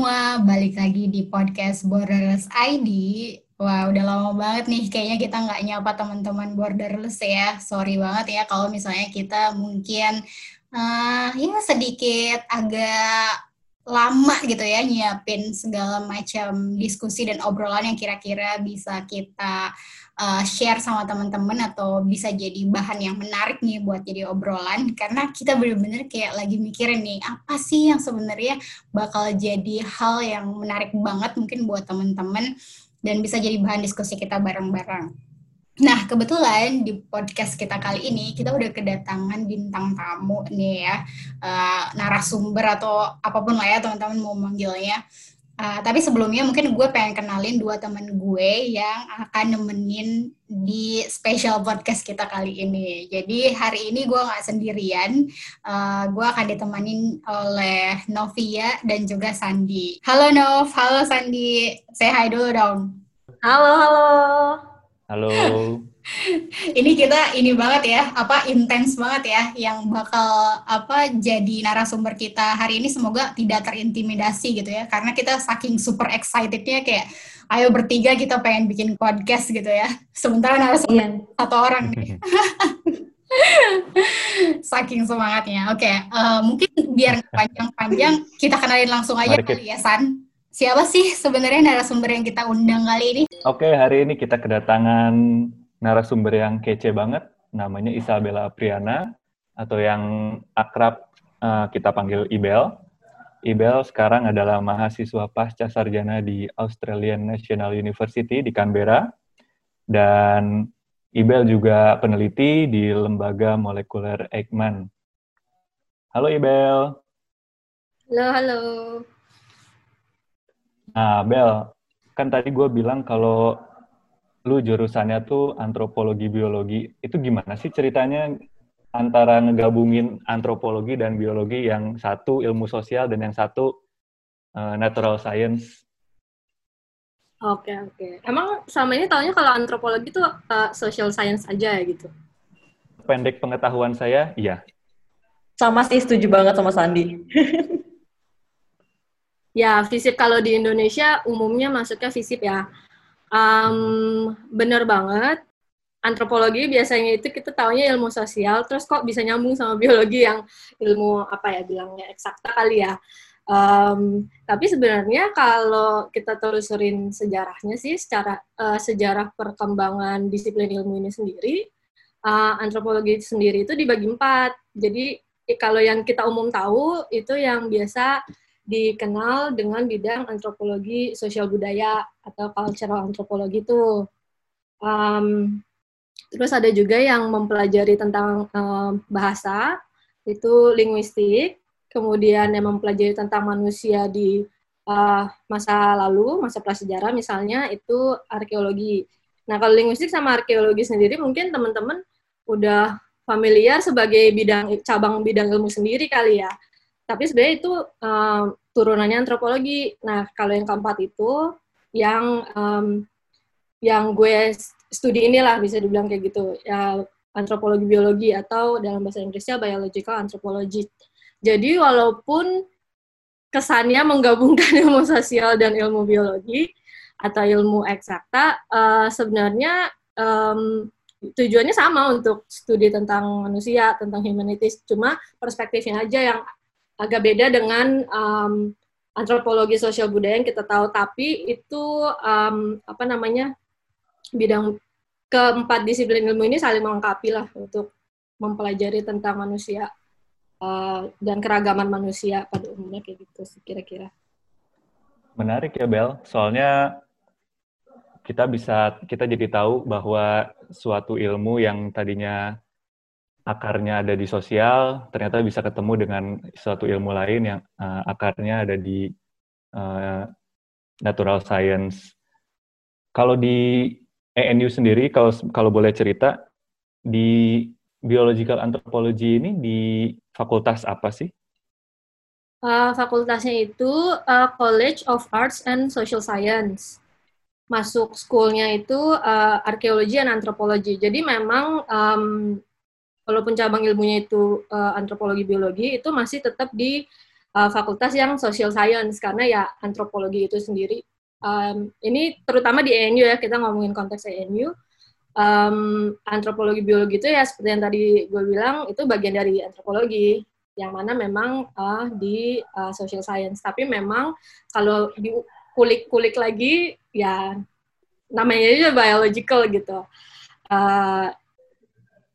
semua, balik lagi di podcast Borderless ID. Wah, udah lama banget nih kayaknya kita nggak nyapa teman-teman Borderless ya. Sorry banget ya kalau misalnya kita mungkin uh, ya sedikit agak lama gitu ya nyiapin segala macam diskusi dan obrolan yang kira-kira bisa kita uh, share sama teman-teman atau bisa jadi bahan yang menarik nih buat jadi obrolan karena kita bener-bener kayak lagi mikirin nih apa sih yang sebenarnya bakal jadi hal yang menarik banget mungkin buat teman-teman dan bisa jadi bahan diskusi kita bareng-bareng. Nah, kebetulan di podcast kita kali ini kita udah kedatangan bintang tamu nih ya, uh, narasumber atau apa pun lah ya teman-teman mau manggilnya. Uh, tapi sebelumnya mungkin gue pengen kenalin dua teman gue yang akan nemenin di special podcast kita kali ini. Jadi hari ini gue nggak sendirian, uh, gue akan ditemenin oleh Novia dan juga Sandi. Halo Nov, halo Sandi, say hi dulu dong. Halo, halo. Halo. ini kita ini banget ya, apa intens banget ya yang bakal apa jadi narasumber kita hari ini semoga tidak terintimidasi gitu ya karena kita saking super excitednya kayak ayo bertiga kita pengen bikin podcast gitu ya. Sementara narasumber iya. satu orang nih. Saking semangatnya. Oke, okay, uh, eh, mungkin biar panjang-panjang kita kenalin langsung aja kali ya San. Siapa sih sebenarnya narasumber yang kita undang kali ini? Oke, okay, hari ini kita kedatangan narasumber yang kece banget, namanya Isabella Apriana, atau yang akrab uh, kita panggil Ibel. Ibel sekarang adalah mahasiswa pasca sarjana di Australian National University di Canberra, dan Ibel juga peneliti di Lembaga Molekuler Eijkman. Halo Ibel. Halo, halo. Nah, Bel, kan tadi gue bilang kalau lu jurusannya tuh antropologi biologi. Itu gimana sih ceritanya antara ngegabungin antropologi dan biologi yang satu ilmu sosial dan yang satu uh, natural science? Oke, oke. Emang sama ini tahunya kalau antropologi itu uh, social science aja ya gitu? Pendek pengetahuan saya, iya. Sama sih, setuju banget sama Sandi. ya, fisip kalau di Indonesia umumnya masuknya fisip ya. Um, bener banget. Antropologi biasanya itu kita taunya ilmu sosial, terus kok bisa nyambung sama biologi yang ilmu apa ya bilangnya eksakta kali ya. Um, tapi sebenarnya kalau kita telusurin sejarahnya sih, secara uh, sejarah perkembangan disiplin ilmu ini sendiri, uh, antropologi sendiri itu dibagi empat. Jadi kalau yang kita umum tahu itu yang biasa dikenal dengan bidang antropologi sosial budaya atau cultural anthropology itu. Um, terus ada juga yang mempelajari tentang um, bahasa, itu linguistik. Kemudian yang mempelajari tentang manusia di uh, masa lalu, masa prasejarah misalnya, itu arkeologi. Nah, kalau linguistik sama arkeologi sendiri mungkin teman-teman udah familiar sebagai bidang cabang bidang ilmu sendiri kali ya. Tapi sebenarnya itu um, turunannya antropologi. Nah, kalau yang keempat itu yang um, yang gue studi inilah bisa dibilang kayak gitu ya antropologi biologi atau dalam bahasa Inggrisnya biological anthropology. Jadi walaupun kesannya menggabungkan ilmu sosial dan ilmu biologi atau ilmu eksakta, uh, sebenarnya um, tujuannya sama untuk studi tentang manusia, tentang humanities. Cuma perspektifnya aja yang agak beda dengan um, antropologi sosial budaya yang kita tahu. Tapi itu um, apa namanya bidang keempat disiplin ilmu ini saling melengkapi lah untuk mempelajari tentang manusia uh, dan keragaman manusia pada umumnya kayak gitu kira-kira. Menarik ya Bel. Soalnya kita bisa kita jadi tahu bahwa suatu ilmu yang tadinya akarnya ada di sosial, ternyata bisa ketemu dengan suatu ilmu lain yang uh, akarnya ada di uh, natural science. Kalau di ENU sendiri, kalau kalau boleh cerita, di biological anthropology ini di fakultas apa sih? Uh, fakultasnya itu uh, College of Arts and Social Science. Masuk schoolnya itu uh, arkeologi dan antropologi. Jadi memang um, walaupun cabang ilmunya itu uh, antropologi biologi itu masih tetap di uh, fakultas yang social science. Karena ya antropologi itu sendiri. Um, ini terutama di ANU ya kita ngomongin konteks ANU um, antropologi biologi itu ya seperti yang tadi gue bilang itu bagian dari antropologi. Yang mana memang uh, di uh, social science. Tapi memang kalau dikulik-kulik lagi ya namanya juga biological gitu. Uh,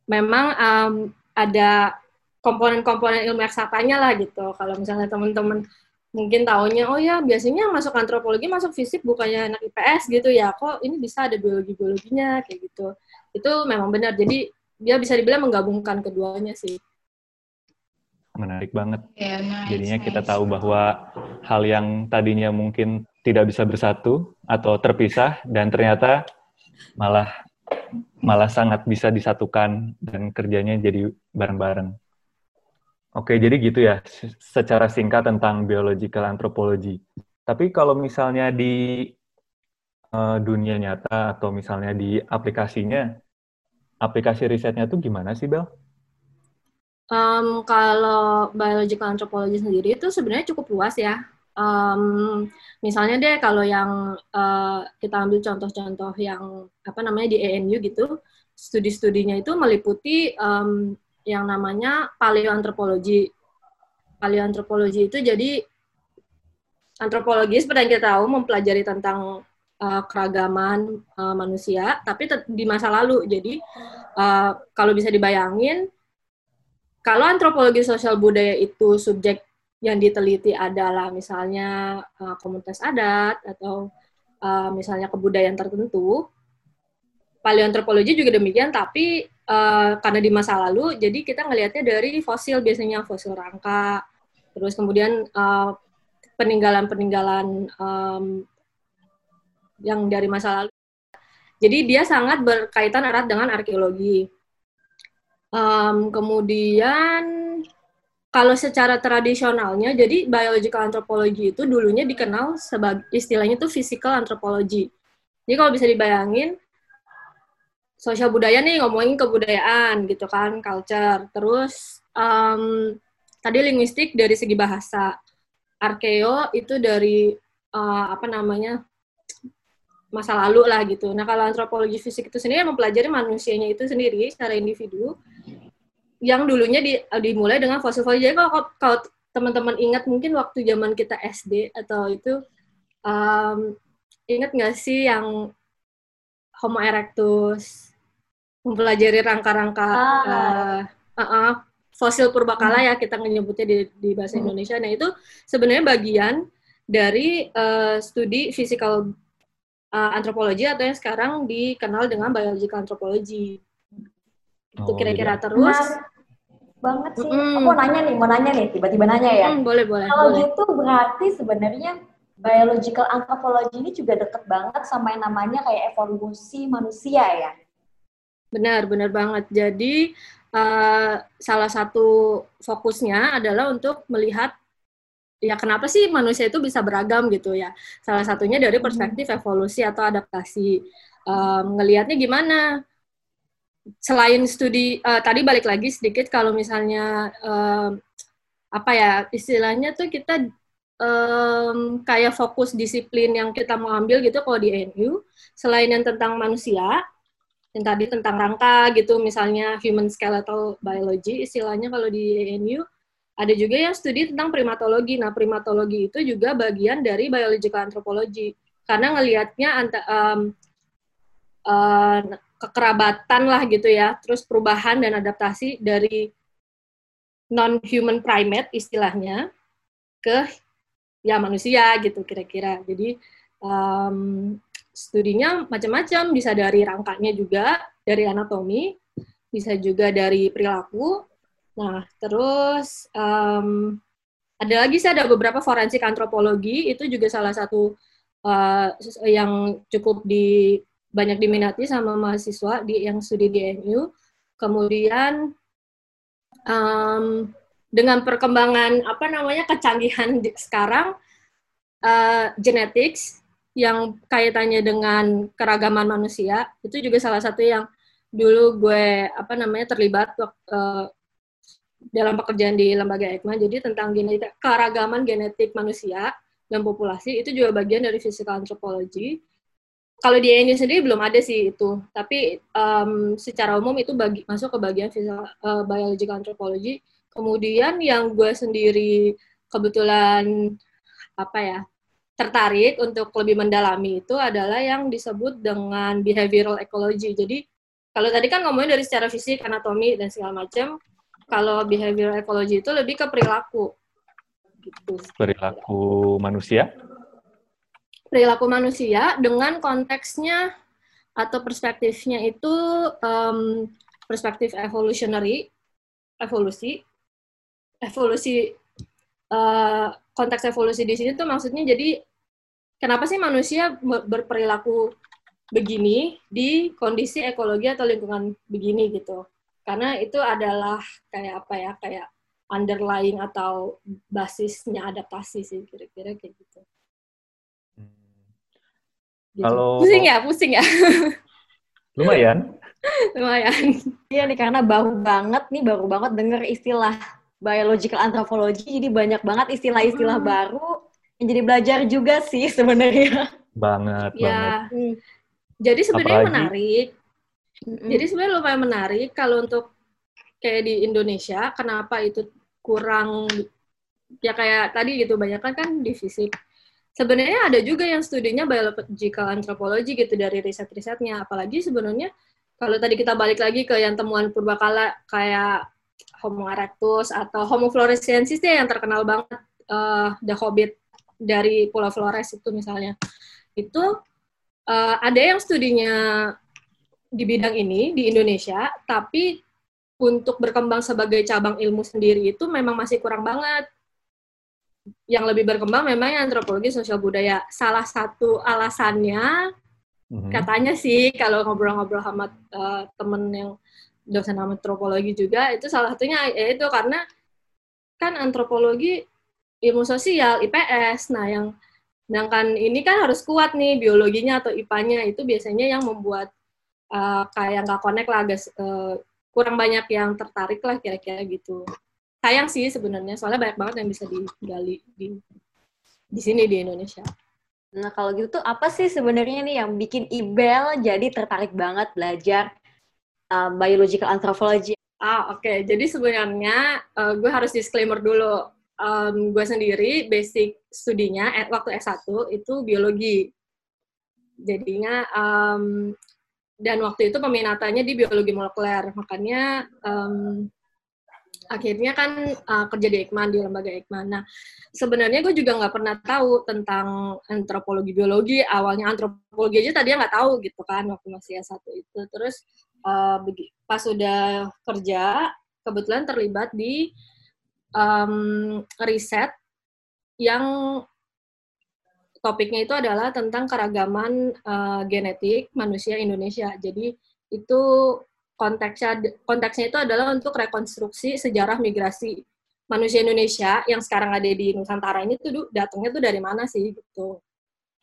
memang um, ada komponen-komponen ilmu eksakanya lah gitu. Kalau misalnya teman-teman mungkin tahunya, oh ya biasanya masuk antropologi, masuk fisik bukannya anak IPS gitu ya, kok ini bisa ada biologi-biologinya kayak gitu. Itu memang benar. Jadi dia bisa dibilang menggabungkan keduanya sih. Menarik banget. Yeah, nice, Jadinya nice. kita tahu bahwa hal yang tadinya mungkin tidak bisa bersatu atau terpisah dan ternyata malah malah sangat bisa disatukan dan kerjanya jadi bareng-bareng. Oke, jadi gitu ya, secara singkat tentang biological anthropology. Tapi kalau misalnya di uh, dunia nyata atau misalnya di aplikasinya, aplikasi risetnya tuh gimana sih, Bel? Um, kalau biological anthropology sendiri itu sebenarnya cukup luas ya. Um, misalnya deh kalau yang uh, kita ambil contoh-contoh yang apa namanya di ANU gitu, studi-studinya itu meliputi um, yang namanya paleoantropologi. Paleoantropologi itu jadi antropologi seperti yang kita tahu mempelajari tentang uh, keragaman uh, manusia, tapi di masa lalu. Jadi uh, kalau bisa dibayangin, kalau antropologi sosial budaya itu subjek yang diteliti adalah misalnya uh, komunitas adat atau uh, misalnya kebudayaan tertentu, paleoantropologi juga demikian, tapi uh, karena di masa lalu, jadi kita ngelihatnya dari fosil biasanya fosil rangka, terus kemudian uh, peninggalan-peninggalan um, yang dari masa lalu. Jadi dia sangat berkaitan erat dengan arkeologi. Um, kemudian kalau secara tradisionalnya, jadi biological anthropology itu dulunya dikenal sebagai istilahnya itu physical anthropology. Jadi kalau bisa dibayangin, sosial budaya nih ngomongin kebudayaan gitu kan, culture. Terus um, tadi linguistik dari segi bahasa, arkeo itu dari uh, apa namanya masa lalu lah gitu. Nah kalau antropologi fisik itu sendiri mempelajari manusianya itu sendiri secara individu yang dulunya di, dimulai dengan fosil-fosil. Jadi kalau, kalau teman-teman ingat mungkin waktu zaman kita SD atau itu um, ingat nggak sih yang Homo erectus mempelajari rangka-rangka ah. uh, uh, uh, fosil purbakala hmm. ya kita menyebutnya di, di bahasa hmm. Indonesia. Nah itu sebenarnya bagian dari uh, studi physical uh, antropologi atau yang sekarang dikenal dengan biological anthropology. Itu oh, kira-kira iya. terus. Nah, banget sih. Mm. Aku nanya nih, mau nanya nih, tiba-tiba nanya ya. Mm, boleh, boleh. Kalau boleh. gitu berarti sebenarnya biological anthropology ini juga deket banget sama yang namanya kayak evolusi manusia ya. Benar, benar banget. Jadi uh, salah satu fokusnya adalah untuk melihat ya kenapa sih manusia itu bisa beragam gitu ya. Salah satunya dari hmm. perspektif evolusi atau adaptasi. Um, ngelihatnya gimana? Selain studi uh, tadi balik lagi sedikit kalau misalnya um, apa ya istilahnya tuh kita um, kayak fokus disiplin yang kita mau ambil gitu kalau di NU selain yang tentang manusia yang tadi tentang rangka gitu, misalnya human skeletal biology, istilahnya kalau di ANU, ada juga yang studi tentang primatologi. Nah, primatologi itu juga bagian dari biological anthropology. Karena ngelihatnya um, uh, kekerabatan lah gitu ya, terus perubahan dan adaptasi dari non-human primate istilahnya ke ya manusia gitu kira-kira. Jadi um, studinya macam-macam, bisa dari rangkanya juga, dari anatomi, bisa juga dari perilaku. Nah, terus um, ada lagi sih ada beberapa forensik antropologi itu juga salah satu uh, yang cukup di banyak diminati sama mahasiswa di yang studi di NU. Kemudian um, dengan perkembangan apa namanya kecanggihan di, sekarang uh, genetics yang kaitannya dengan keragaman manusia itu juga salah satu yang dulu gue apa namanya terlibat uh, dalam pekerjaan di lembaga EIKMA, jadi tentang genetik, keragaman genetik manusia dan populasi, itu juga bagian dari physical anthropology. Kalau di ini sendiri belum ada sih itu, tapi um, secara umum itu bagi, masuk ke bagian physical, uh, biological anthropology. Kemudian yang gue sendiri kebetulan apa ya tertarik untuk lebih mendalami itu adalah yang disebut dengan behavioral ecology. Jadi kalau tadi kan ngomongin dari secara fisik, anatomi dan segala macam, kalau behavioral ecology itu lebih ke perilaku. Gitu. Perilaku manusia? Perilaku manusia dengan konteksnya atau perspektifnya itu um, perspektif evolutionary, evolusi, evolusi uh, konteks evolusi di sini tuh maksudnya jadi kenapa sih manusia berperilaku begini di kondisi ekologi atau lingkungan begini gitu. Karena itu adalah kayak apa ya, kayak underlying atau basisnya adaptasi sih kira-kira kayak gitu. Gitu. Kalau pusing ya, pusing ya. Lumayan. Lumayan. Iya nih karena baru banget nih, baru banget denger istilah biological anthropology jadi banyak banget istilah-istilah hmm. baru yang jadi belajar juga sih sebenarnya. Banget, ya. banget. Hmm. Jadi sebenarnya menarik. Hmm. Jadi sebenarnya lumayan menarik kalau untuk kayak di Indonesia, kenapa itu kurang ya kayak tadi gitu banyak kan kan di fisik. Sebenarnya ada juga yang studinya biological anthropology gitu dari riset-risetnya. Apalagi sebenarnya kalau tadi kita balik lagi ke yang temuan purbakala kayak Homo erectus atau Homo floresiensis ya yang terkenal banget uh, The Hobbit dari Pulau Flores itu misalnya. Itu uh, ada yang studinya di bidang ini di Indonesia, tapi untuk berkembang sebagai cabang ilmu sendiri itu memang masih kurang banget. Yang lebih berkembang memang yang antropologi sosial budaya. Salah satu alasannya mm-hmm. katanya sih kalau ngobrol-ngobrol sama uh, temen yang dosen antropologi juga itu salah satunya yaitu karena kan antropologi ilmu sosial IPS nah yang sedangkan ini kan harus kuat nih biologinya atau IPA-nya itu biasanya yang membuat uh, kayak nggak connect lah guys uh, kurang banyak yang tertarik lah kira-kira gitu sayang sih sebenarnya soalnya banyak banget yang bisa digali di di sini di Indonesia. Nah kalau gitu tuh apa sih sebenarnya nih yang bikin Ibel jadi tertarik banget belajar um, biological anthropology. Ah, oke. Okay. Jadi sebenarnya uh, gue harus disclaimer dulu. Um, gue sendiri basic studinya at, waktu S1 itu biologi. Jadinya um, dan waktu itu peminatannya di biologi molekuler. Makanya um, akhirnya kan uh, kerja di Ekman di lembaga Ekman. Nah sebenarnya gue juga nggak pernah tahu tentang antropologi biologi. Awalnya antropologi aja tadi nggak tahu gitu kan waktu masih S1 itu. Terus uh, pas sudah kerja kebetulan terlibat di um, riset yang topiknya itu adalah tentang keragaman uh, genetik manusia Indonesia. Jadi itu konteksnya konteksnya itu adalah untuk rekonstruksi sejarah migrasi manusia Indonesia yang sekarang ada di Nusantara ini tuh datangnya tuh dari mana sih gitu.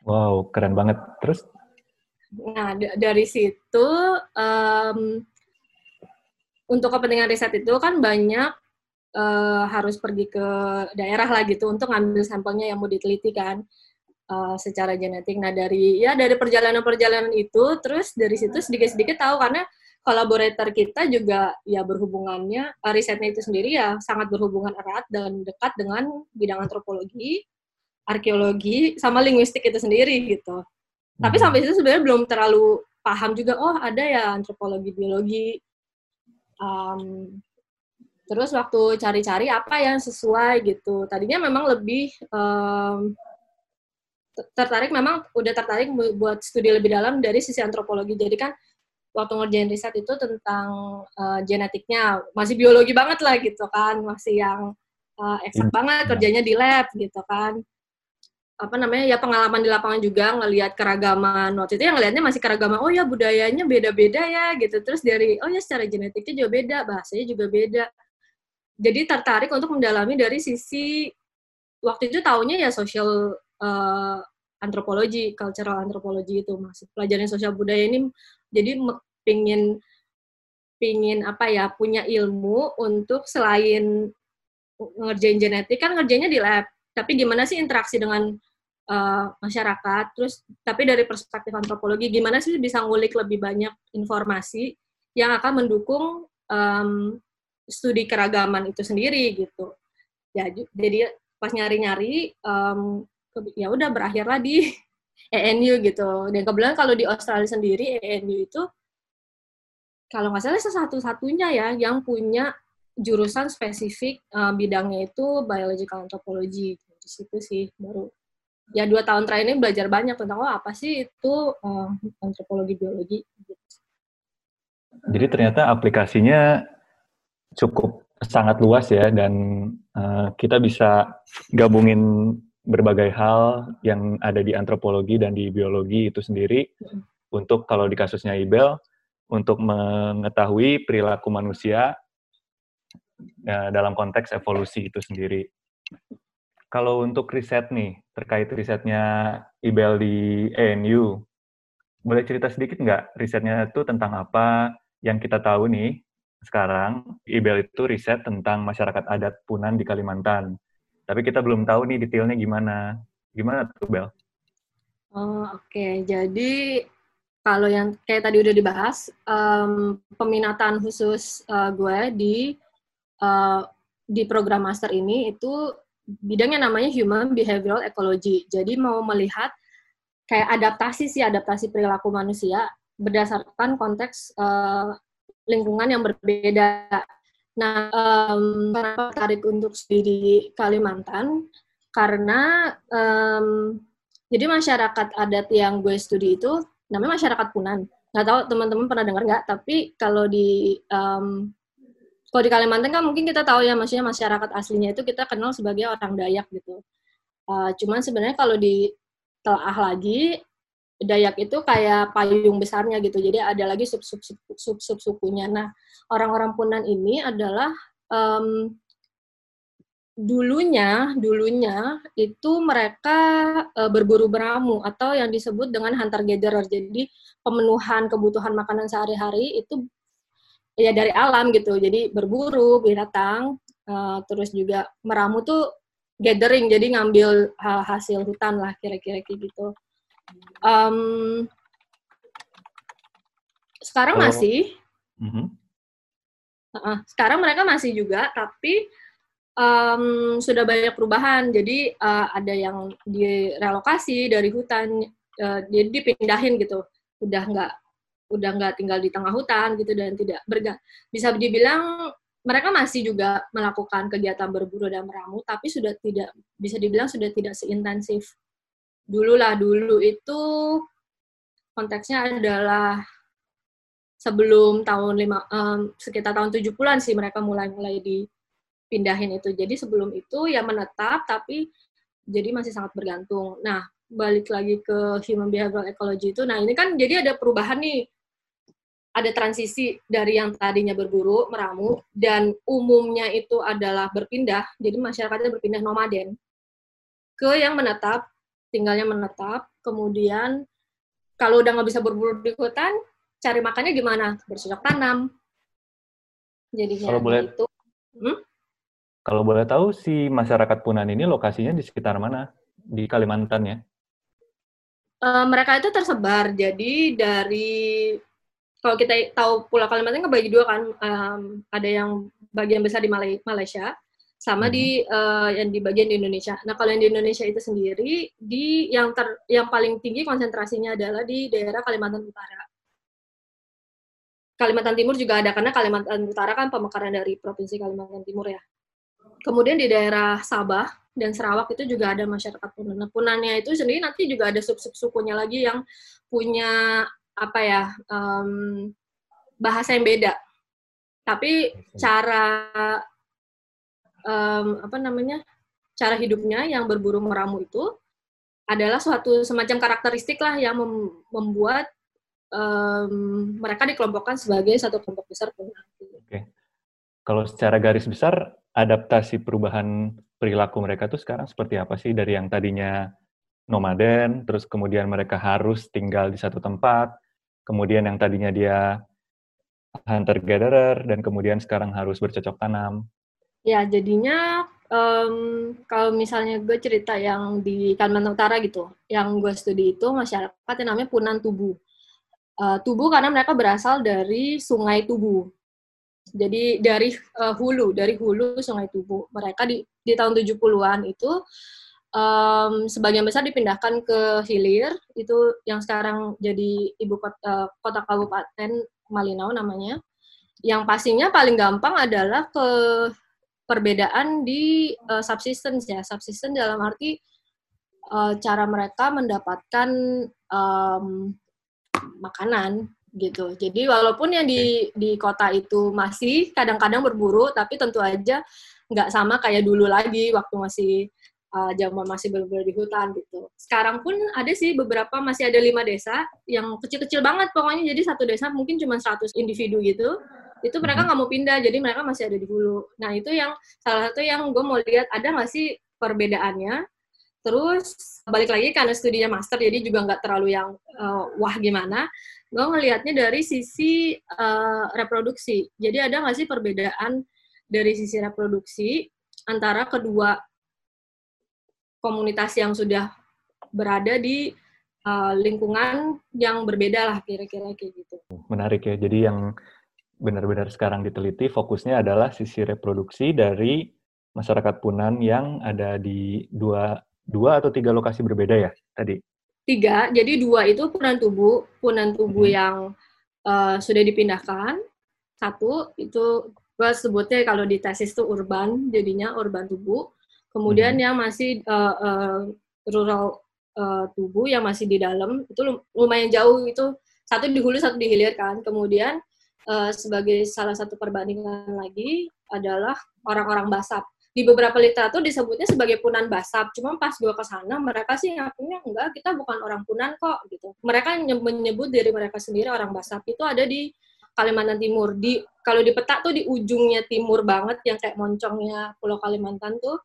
Wow, keren banget. Terus? Nah, dari situ um, untuk kepentingan riset itu kan banyak uh, harus pergi ke daerah lah gitu untuk ngambil sampelnya yang mau diteliti kan uh, secara genetik. Nah, dari ya dari perjalanan-perjalanan itu terus dari situ sedikit-sedikit tahu karena kolaborator kita juga ya berhubungannya uh, risetnya itu sendiri ya sangat berhubungan erat dan dekat dengan bidang antropologi, arkeologi sama linguistik itu sendiri gitu. Hmm. Tapi sampai situ sebenarnya belum terlalu paham juga oh ada ya antropologi biologi. Um, terus waktu cari-cari apa yang sesuai gitu. Tadinya memang lebih um, tertarik memang udah tertarik buat studi lebih dalam dari sisi antropologi. Jadi kan waktu ngerjain riset itu tentang uh, genetiknya. Masih biologi banget lah gitu kan masih yang uh, eksak hmm. banget kerjanya di lab gitu kan. Apa namanya ya pengalaman di lapangan juga ngelihat keragaman. Waktu itu yang ngelihatnya masih keragaman oh ya budayanya beda-beda ya gitu. Terus dari oh ya secara genetiknya juga beda bahasanya juga beda. Jadi tertarik untuk mendalami dari sisi waktu itu taunya ya sosial uh, antropologi cultural antropologi itu masih pelajaran sosial budaya ini jadi pingin pingin apa ya punya ilmu untuk selain ngerjain genetik kan ngerjainnya di lab. Tapi gimana sih interaksi dengan uh, masyarakat? Terus tapi dari perspektif antropologi gimana sih bisa ngulik lebih banyak informasi yang akan mendukung um, studi keragaman itu sendiri gitu. Ya jadi pas nyari-nyari um, ya udah berakhirlah di ENU gitu. Dan kebetulan kalau di Australia sendiri ENU itu kalau nggak salah satu-satunya ya yang punya jurusan spesifik uh, bidangnya itu biological anthropology. Di situ sih baru. Ya dua tahun terakhir ini belajar banyak tentang oh apa sih itu uh, antropologi biologi. Jadi ternyata aplikasinya cukup sangat luas ya dan uh, kita bisa gabungin berbagai hal yang ada di antropologi dan di biologi itu sendiri hmm. untuk kalau di kasusnya Ibel untuk mengetahui perilaku manusia ya, dalam konteks evolusi itu sendiri. Kalau untuk riset nih, terkait risetnya Ibel di ENU, boleh cerita sedikit nggak risetnya itu tentang apa yang kita tahu nih sekarang Ibel itu riset tentang masyarakat adat Punan di Kalimantan. Tapi kita belum tahu nih detailnya gimana. Gimana tuh Bel? Oh, oke. Okay. Jadi kalau yang kayak tadi udah dibahas, um, peminatan khusus uh, gue di uh, di program master ini itu bidangnya namanya Human Behavioral Ecology. Jadi mau melihat kayak adaptasi sih, adaptasi perilaku manusia berdasarkan konteks uh, lingkungan yang berbeda. Nah, um, kenapa tarik untuk di Kalimantan? Karena um, jadi masyarakat adat yang gue studi itu namanya masyarakat Punan. Nggak tahu teman-teman pernah dengar nggak, tapi kalau di um, kalau di Kalimantan kan mungkin kita tahu ya, maksudnya masyarakat aslinya itu kita kenal sebagai orang Dayak gitu. Uh, cuman sebenarnya kalau di telah lagi, Dayak itu kayak payung besarnya gitu. Jadi ada lagi sub-sub sub, sub, sukunya. Nah, orang-orang Punan ini adalah um, dulunya dulunya itu mereka uh, berburu beramu atau yang disebut dengan hunter gatherer. Jadi pemenuhan kebutuhan makanan sehari-hari itu ya dari alam gitu. Jadi berburu binatang uh, terus juga meramu tuh gathering jadi ngambil hasil hutan lah kira-kira gitu. Um, sekarang oh. masih. Mm -hmm. uh, sekarang mereka masih juga tapi um, sudah banyak perubahan. Jadi uh, ada yang direlokasi dari hutan, uh, jadi dipindahin gitu. Udah nggak udah nggak tinggal di tengah hutan gitu dan tidak berga bisa dibilang mereka masih juga melakukan kegiatan berburu dan meramu tapi sudah tidak bisa dibilang sudah tidak seintensif dulu lah dulu itu konteksnya adalah sebelum tahun lima um, sekitar tahun 70-an sih mereka mulai mulai di pindahin itu. Jadi sebelum itu ya menetap tapi jadi masih sangat bergantung. Nah, balik lagi ke human behavioral ecology itu. Nah, ini kan jadi ada perubahan nih. Ada transisi dari yang tadinya berburu, meramu, dan umumnya itu adalah berpindah, jadi masyarakatnya berpindah nomaden, ke yang menetap, tinggalnya menetap, kemudian kalau udah nggak bisa berburu di hutan, cari makannya gimana? Bercocok tanam. Jadinya kalau boleh, itu. Hmm? Kalau boleh tahu si masyarakat Punan ini lokasinya di sekitar mana di Kalimantan ya? Uh, mereka itu tersebar. Jadi dari kalau kita tahu Pulau Kalimantan kan bagi dua kan, um, ada yang bagian besar di Malaysia, sama hmm. di uh, yang di bagian di Indonesia. Nah kalau yang di Indonesia itu sendiri di yang ter yang paling tinggi konsentrasinya adalah di daerah Kalimantan Utara. Kalimantan Timur juga ada karena Kalimantan Utara kan pemekaran dari provinsi Kalimantan Timur ya. Kemudian di daerah Sabah dan Sarawak itu juga ada masyarakat Punan. Nah, Punannya itu sendiri nanti juga ada sub-sub sukunya lagi yang punya apa ya um, bahasa yang beda. Tapi cara um, apa namanya cara hidupnya yang berburu meramu itu adalah suatu semacam karakteristik lah yang mem membuat um, mereka dikelompokkan sebagai satu kelompok besar. Oke. Kalau secara garis besar adaptasi perubahan perilaku mereka tuh sekarang seperti apa sih dari yang tadinya nomaden, terus kemudian mereka harus tinggal di satu tempat, kemudian yang tadinya dia hunter gatherer dan kemudian sekarang harus bercocok tanam. Ya, jadinya um, kalau misalnya gue cerita yang di Kalimantan Utara gitu, yang gue studi itu masyarakat yang namanya Punan Tubu. Uh, tubu karena mereka berasal dari Sungai Tubu. Jadi dari uh, hulu, dari hulu Sungai Tubu. Mereka di, di tahun 70-an itu um, sebagian besar dipindahkan ke hilir itu yang sekarang jadi ibu kota, kota kabupaten Malinau namanya yang pastinya paling gampang adalah ke perbedaan di uh, subsistence ya subsistence dalam arti uh, cara mereka mendapatkan um, makanan gitu. Jadi walaupun yang di di kota itu masih kadang-kadang berburu, tapi tentu aja nggak sama kayak dulu lagi waktu masih uh, zaman masih berburu di hutan gitu. Sekarang pun ada sih beberapa masih ada lima desa yang kecil-kecil banget pokoknya jadi satu desa mungkin cuma 100 individu gitu. Itu mereka mhm. nggak mau pindah jadi mereka masih ada di hulu. Nah itu yang salah satu yang gue mau lihat ada nggak sih perbedaannya. Terus balik lagi karena studinya master jadi juga nggak terlalu yang uh, wah gimana. Gue ngelihatnya dari sisi uh, reproduksi. Jadi ada nggak sih perbedaan dari sisi reproduksi antara kedua komunitas yang sudah berada di uh, lingkungan yang berbeda lah kira-kira kayak gitu. Menarik ya. Jadi yang benar-benar sekarang diteliti fokusnya adalah sisi reproduksi dari masyarakat Punan yang ada di dua dua atau tiga lokasi berbeda ya tadi. Tiga. Jadi dua itu Punan Tubuh, Punan Tubuh hmm. yang uh, sudah dipindahkan. Satu itu gue sebutnya kalau di tesis itu urban, jadinya urban tubuh. Kemudian hmm. yang masih uh, uh, rural uh, tubuh yang masih di dalam itu lumayan jauh itu satu di hulu satu di hilir kan. Kemudian uh, sebagai salah satu perbandingan lagi adalah orang-orang basap. Di beberapa literatur disebutnya sebagai punan basap. Cuma pas gue ke sana mereka sih ngakunya enggak, kita bukan orang punan kok gitu. Mereka menyebut diri mereka sendiri orang basap. Itu ada di Kalimantan Timur. Di kalau di peta tuh di ujungnya timur banget yang kayak moncongnya Pulau Kalimantan tuh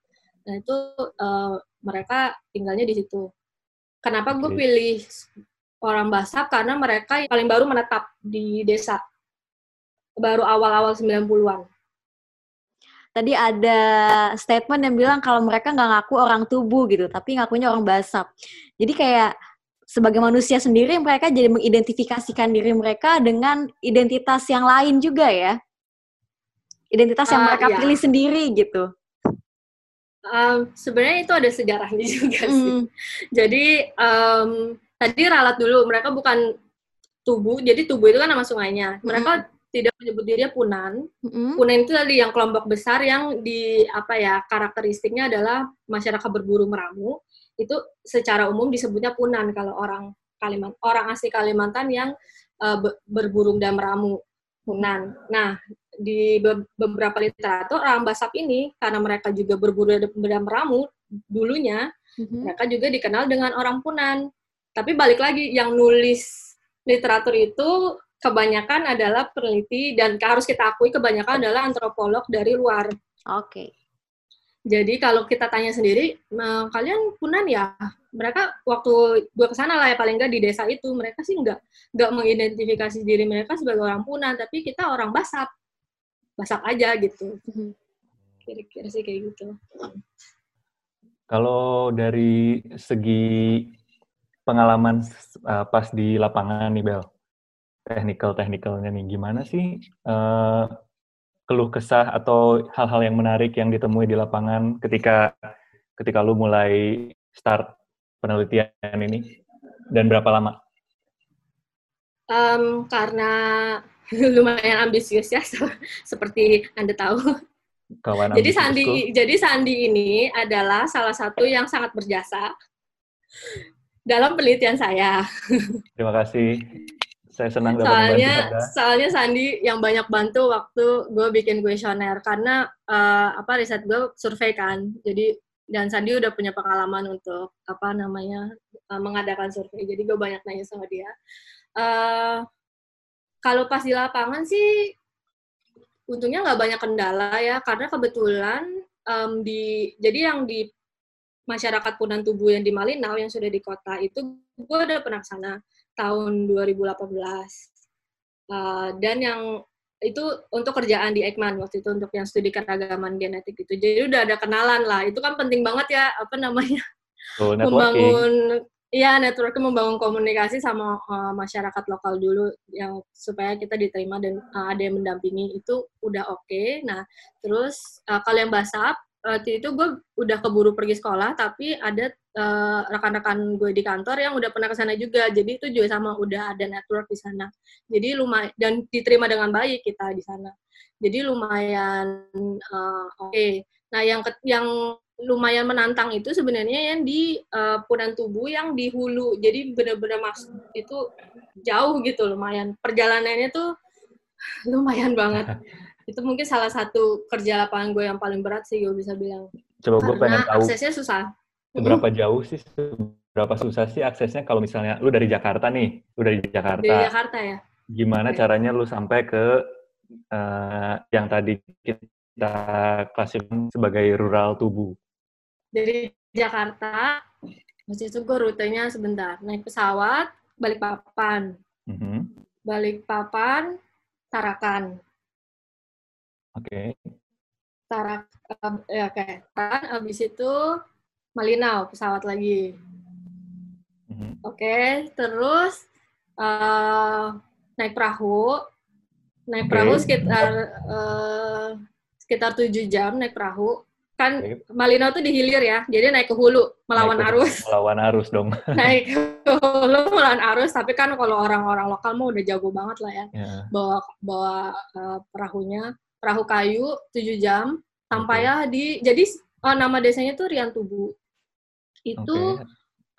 Nah itu uh, mereka tinggalnya di situ. Kenapa gue pilih orang Basak? Karena mereka yang paling baru menetap di desa. Baru awal-awal 90-an. Tadi ada statement yang bilang kalau mereka nggak ngaku orang tubuh gitu, tapi ngakunya orang Basak. Jadi kayak sebagai manusia sendiri mereka jadi mengidentifikasikan diri mereka dengan identitas yang lain juga ya. Identitas yang uh, mereka iya. pilih sendiri gitu. Um, sebenarnya itu ada sejarahnya juga sih. Mm. Jadi um, tadi ralat dulu, mereka bukan tubuh, jadi tubuh itu kan nama sungainya. Mereka mm. Tidak menyebut dirinya Punan. Mm. Punan itu tadi yang kelompok besar yang di apa ya karakteristiknya adalah masyarakat berburu meramu. Itu secara umum disebutnya Punan kalau orang Kalimantan, orang asli Kalimantan yang uh, berburu dan meramu. Punan. Nah, di beberapa literatur orang Basap ini karena mereka juga berburu dan meramu dulunya mm-hmm. mereka juga dikenal dengan orang Punan tapi balik lagi yang nulis literatur itu kebanyakan adalah peneliti dan harus kita akui kebanyakan adalah antropolog dari luar. Oke. Okay. jadi kalau kita tanya sendiri nah, kalian Punan ya? Mereka waktu gue ke sana lah ya paling nggak di desa itu mereka sih nggak nggak mengidentifikasi diri mereka sebagai orang Punan tapi kita orang Basap masak aja gitu. Mhm. kira-kira sih kayak gitu. Kalau dari segi pengalaman uh, pas di lapangan nih Bel technical technicalnya nih gimana sih uh, keluh kesah atau hal-hal yang menarik yang ditemui di lapangan ketika ketika lu mulai start penelitian ini dan berapa lama? Um, karena lumayan ambisius ya seperti anda tahu. Kawan jadi Sandi, jadi Sandi ini adalah salah satu yang sangat berjasa dalam penelitian saya. Terima kasih. Saya senang dapat soalnya, Soalnya Sandi yang banyak bantu waktu gue bikin kuesioner karena uh, apa riset gue survei kan. Jadi dan Sandi udah punya pengalaman untuk apa namanya uh, mengadakan survei. Jadi gue banyak nanya sama dia. Uh, kalau pas di lapangan sih untungnya nggak banyak kendala ya karena kebetulan um, di jadi yang di masyarakat Punan Tubuh yang di Malinau yang sudah di kota itu gue udah pernah sana tahun 2018 uh, dan yang itu untuk kerjaan di Ekman waktu itu untuk yang studi keragaman genetik itu. Jadi udah ada kenalan lah. Itu kan penting banget ya apa namanya? Oh, membangun Iya, networking membangun komunikasi sama uh, masyarakat lokal dulu yang supaya kita diterima dan uh, ada yang mendampingi itu udah oke. Okay. Nah, terus uh, kalau yang basap waktu itu gue udah keburu pergi sekolah tapi ada uh, rekan-rekan gue di kantor yang udah pernah ke sana juga. Jadi itu juga sama udah ada network di sana. Jadi lumayan dan diterima dengan baik kita di sana. Jadi lumayan uh, oke. Okay. Nah, yang yang lumayan menantang itu sebenarnya yang di uh, Punan Tubuh yang di hulu. Jadi benar-benar masuk itu jauh gitu lumayan. Perjalanannya tuh lumayan banget. itu mungkin salah satu kerja lapangan gue yang paling berat sih gue bisa bilang. Coba gue pengen tahu. aksesnya susah. Seberapa jauh sih, seberapa susah sih aksesnya kalau misalnya lu dari Jakarta nih, lu dari Jakarta. Dari Jakarta ya. Gimana okay. caranya lu sampai ke uh, yang tadi kita klasifikasi sebagai rural tubuh? dari Jakarta waktu itu gue rutenya sebentar naik pesawat balik papan mm-hmm. balik papan Tarakan oke okay. Tarak uh, ya kayak kan abis itu Malinau pesawat lagi mm-hmm. oke okay, terus uh, naik perahu naik okay. perahu sekitar uh, sekitar tujuh jam naik perahu kan Malino tuh di hilir ya, jadi naik ke hulu melawan naik arus. Melawan arus dong. naik ke hulu melawan arus, tapi kan kalau orang-orang lokal mau udah jago banget lah ya, yeah. bawa bawa uh, perahunya, perahu kayu 7 jam sampai okay. ya di, jadi oh, nama desanya tuh Rian Tubu. Itu okay.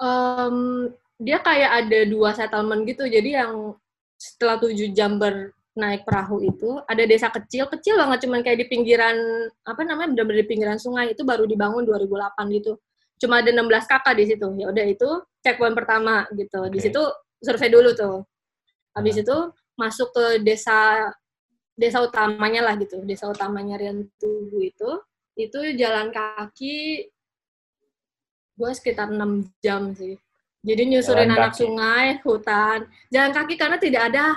um, dia kayak ada dua settlement gitu, jadi yang setelah tujuh jam ber naik perahu itu ada desa kecil kecil banget cuman kayak di pinggiran apa namanya benar-benar di pinggiran sungai itu baru dibangun 2008 gitu cuma ada 16 kakak di situ ya udah itu checkpoint pertama gitu okay. di situ survei dulu tuh habis nah. itu masuk ke desa desa utamanya lah gitu desa utamanya Rian Tugu itu itu jalan kaki gue sekitar 6 jam sih. Jadi nyusurin jalan anak kaki. sungai hutan jalan kaki karena tidak ada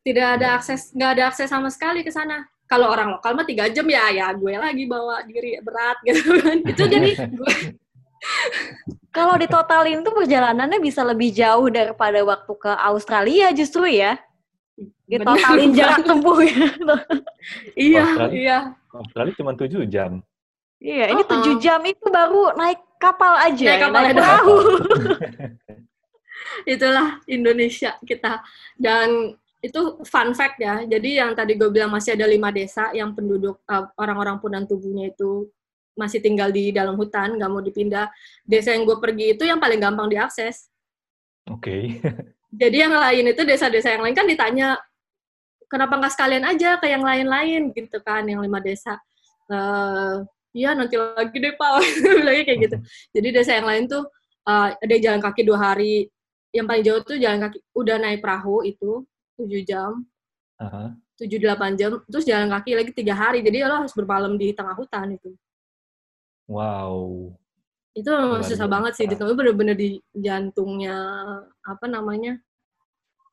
tidak ada akses nggak ada akses sama sekali ke sana. Kalau orang lokal mah tiga jam ya ya gue lagi bawa diri berat gitu kan. Itu jadi gue kalau ditotalin tuh perjalanannya bisa lebih jauh daripada waktu ke Australia justru ya ditotalin jarak tempuh gitu. iya Australia, iya Australia cuma tujuh jam iya ini tujuh uh -uh. jam itu baru naik kapal aja naik kapal naik perahu itulah Indonesia kita dan itu fun fact ya. Jadi yang tadi gue bilang masih ada lima desa yang penduduk uh, orang-orang Punan Tubuhnya itu masih tinggal di dalam hutan, nggak mau dipindah. Desa yang gue pergi itu yang paling gampang diakses. Oke. Okay. Jadi yang lain itu desa-desa yang lain kan ditanya, kenapa nggak sekalian aja ke yang lain-lain gitu kan, yang lima desa. Uh, Iya nanti lagi deh pak, lagi kayak gitu. Jadi desa yang lain tuh uh, ada jalan kaki dua hari, yang paling jauh tuh jalan kaki udah naik perahu itu 7 jam, tujuh delapan jam, terus jalan kaki lagi tiga hari. Jadi lo harus bermalam di tengah hutan itu. Wow. Itu memang susah banget sih. Tengah bener-bener di jantungnya apa namanya?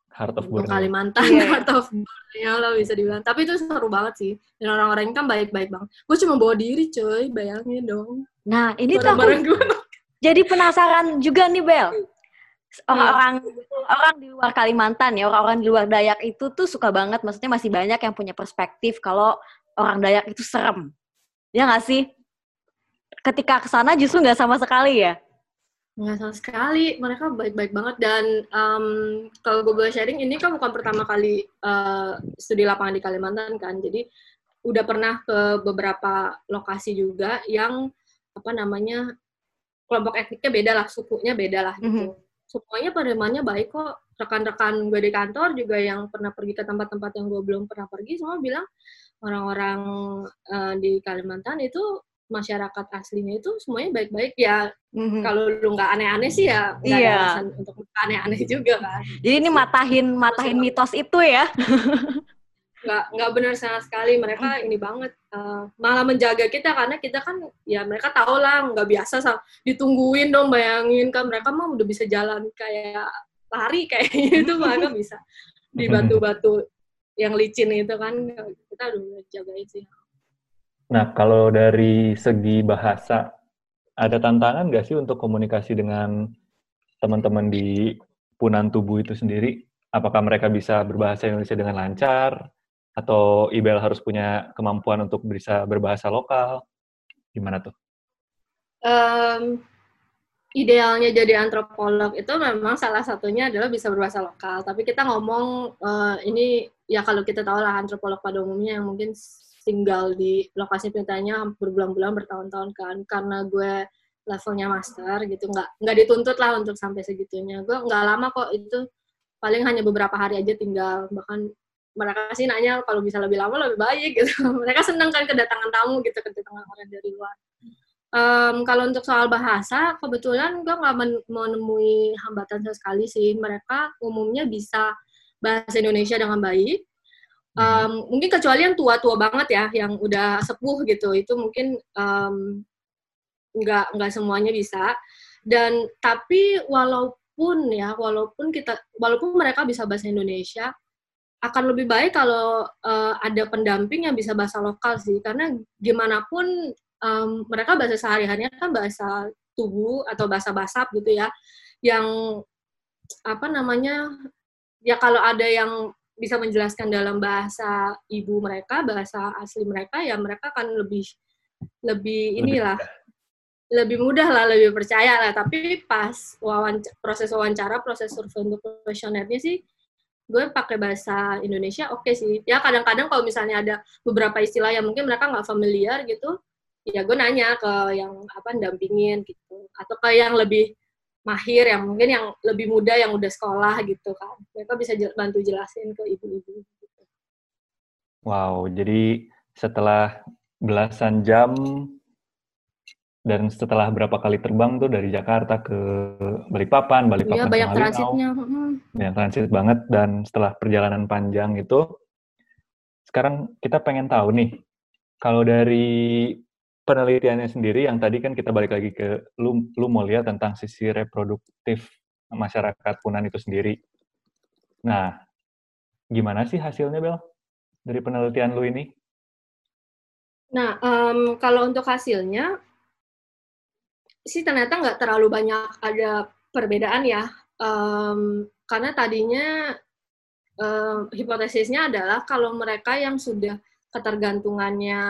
Heart of Borneo. Kalimantan, yeah. Heart of Borneo lo bisa dibilang. Tapi itu seru banget sih. Dan orang-orang kan baik-baik banget. Gue cuma bawa diri coy, bayangin dong. Nah, ini tuh aku jadi penasaran juga nih, Bel orang-orang orang di luar Kalimantan ya orang-orang di luar Dayak itu tuh suka banget maksudnya masih banyak yang punya perspektif kalau orang Dayak itu serem ya nggak sih ketika ke sana justru nggak sama sekali ya nggak sama sekali. Mereka baik-baik banget. Dan um, kalau gue boleh sharing ini kan bukan pertama kali uh, studi lapangan di Kalimantan kan. Jadi udah pernah ke beberapa lokasi juga yang apa namanya kelompok etniknya beda lah sukunya beda lah gitu. Mm -hmm semuanya penerimaannya baik kok. Rekan-rekan gue di kantor juga yang pernah pergi ke tempat-tempat yang gue belum pernah pergi semua bilang orang-orang uh, di Kalimantan itu masyarakat aslinya itu semuanya baik-baik ya mm-hmm. kalau lu nggak aneh-aneh sih ya nggak iya. ada alasan untuk aneh-aneh juga kan jadi ini matahin matahin mitos itu ya nggak nggak benar sama sekali mereka hmm. ini banget uh, malah menjaga kita karena kita kan ya mereka tahu lah nggak biasa sama, ditungguin dong bayangin kan mereka mah udah bisa jalan kayak lari kayak gitu mereka bisa di batu-batu yang licin itu kan kita udah jagain sih. Nah, kalau dari segi bahasa, ada tantangan nggak sih untuk komunikasi dengan teman-teman di Punan Tubuh itu sendiri? Apakah mereka bisa berbahasa Indonesia dengan lancar? Atau Ibel harus punya kemampuan untuk bisa berbahasa lokal? Gimana tuh? Um, idealnya jadi antropolog itu memang salah satunya adalah bisa berbahasa lokal. Tapi kita ngomong uh, ini ya kalau kita tahu lah antropolog pada umumnya yang mungkin tinggal di lokasi penelitiannya berbulan-bulan bertahun-tahun kan. Karena gue levelnya master gitu nggak nggak dituntut lah untuk sampai segitunya. Gue nggak lama kok itu paling hanya beberapa hari aja tinggal. Bahkan mereka sih nanya kalau bisa lebih lama lebih baik gitu. Mereka senang kan kedatangan tamu gitu kedatangan orang dari luar. Um, kalau untuk soal bahasa, kebetulan gue nggak menemui hambatan sekali sih. Mereka umumnya bisa bahasa Indonesia dengan baik. Um, mungkin kecuali yang tua-tua banget ya, yang udah sepuh gitu, itu mungkin um, nggak nggak semuanya bisa. Dan tapi walaupun ya, walaupun kita, walaupun mereka bisa bahasa Indonesia, akan lebih baik kalau uh, ada pendamping yang bisa bahasa lokal sih, karena gimana pun um, mereka bahasa sehari-harinya kan bahasa tubuh atau bahasa basap gitu ya, yang apa namanya ya kalau ada yang bisa menjelaskan dalam bahasa ibu mereka, bahasa asli mereka, ya mereka akan lebih lebih inilah lebih mudah lah, lebih percaya lah. Tapi pas wawancara, proses wawancara, proses survei untuk profesionernya sih, gue pakai bahasa Indonesia oke okay sih. Ya kadang-kadang kalau misalnya ada beberapa istilah yang mungkin mereka nggak familiar gitu, ya gue nanya ke yang apa dampingin gitu atau ke yang lebih mahir yang mungkin yang lebih muda yang udah sekolah gitu kan mereka bisa jel bantu jelasin ke ibu-ibu gitu. wow jadi setelah belasan jam dan setelah berapa kali terbang tuh dari Jakarta ke Balikpapan, Balikpapan iya, banyak transitnya. Banyak transit banget dan setelah perjalanan panjang itu sekarang kita pengen tahu nih kalau dari penelitiannya sendiri yang tadi kan kita balik lagi ke lu lu mau lihat tentang sisi reproduktif masyarakat Punan itu sendiri. Nah, gimana sih hasilnya Bel dari penelitian lu ini? Nah, um, kalau untuk hasilnya sih ternyata nggak terlalu banyak ada perbedaan ya, um, karena tadinya um, hipotesisnya adalah kalau mereka yang sudah ketergantungannya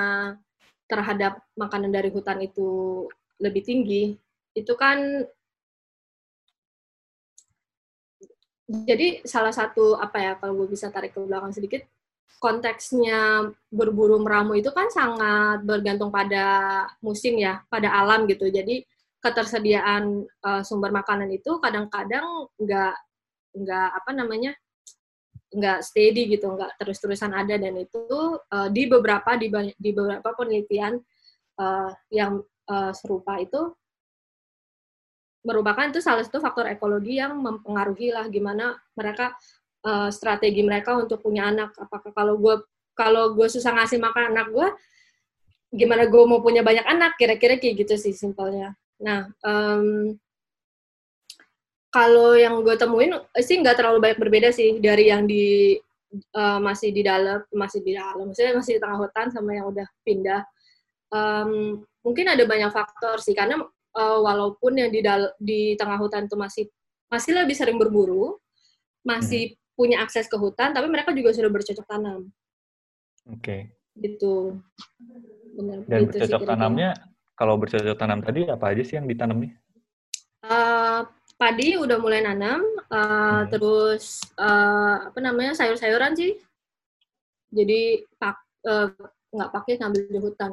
terhadap makanan dari hutan itu lebih tinggi, itu kan jadi salah satu apa ya kalau gue bisa tarik ke belakang sedikit konteksnya berburu meramu itu kan sangat bergantung pada musim ya pada alam gitu. Jadi ketersediaan uh, sumber makanan itu kadang-kadang nggak nggak apa namanya nggak steady gitu, nggak terus-terusan ada dan itu uh, di beberapa di, di beberapa penelitian uh, yang uh, serupa itu merupakan itu salah satu faktor ekologi yang mempengaruhi lah gimana mereka uh, strategi mereka untuk punya anak. Apakah kalau gue kalau gue susah ngasih makan anak gue, gimana gue mau punya banyak anak? Kira-kira kayak gitu sih simpelnya. Nah, um, kalau yang gue temuin eh, sih nggak terlalu banyak berbeda sih dari yang di uh, masih di dalam masih di dalam maksudnya masih di tengah hutan sama yang udah pindah. Um, mungkin ada banyak faktor sih karena uh, walaupun yang di dal di tengah hutan itu masih masih lebih sering berburu masih hmm. punya akses ke hutan tapi mereka juga sudah bercocok tanam. Oke. Okay. gitu. Benar, dan gitu bercocok sih, tanamnya kalau bercocok tanam tadi apa aja sih yang ditanam nih uh, padi udah mulai nanam, uh, hmm. terus uh, apa namanya sayur-sayuran sih. Jadi pak uh, nggak pakai ngambil di hutan.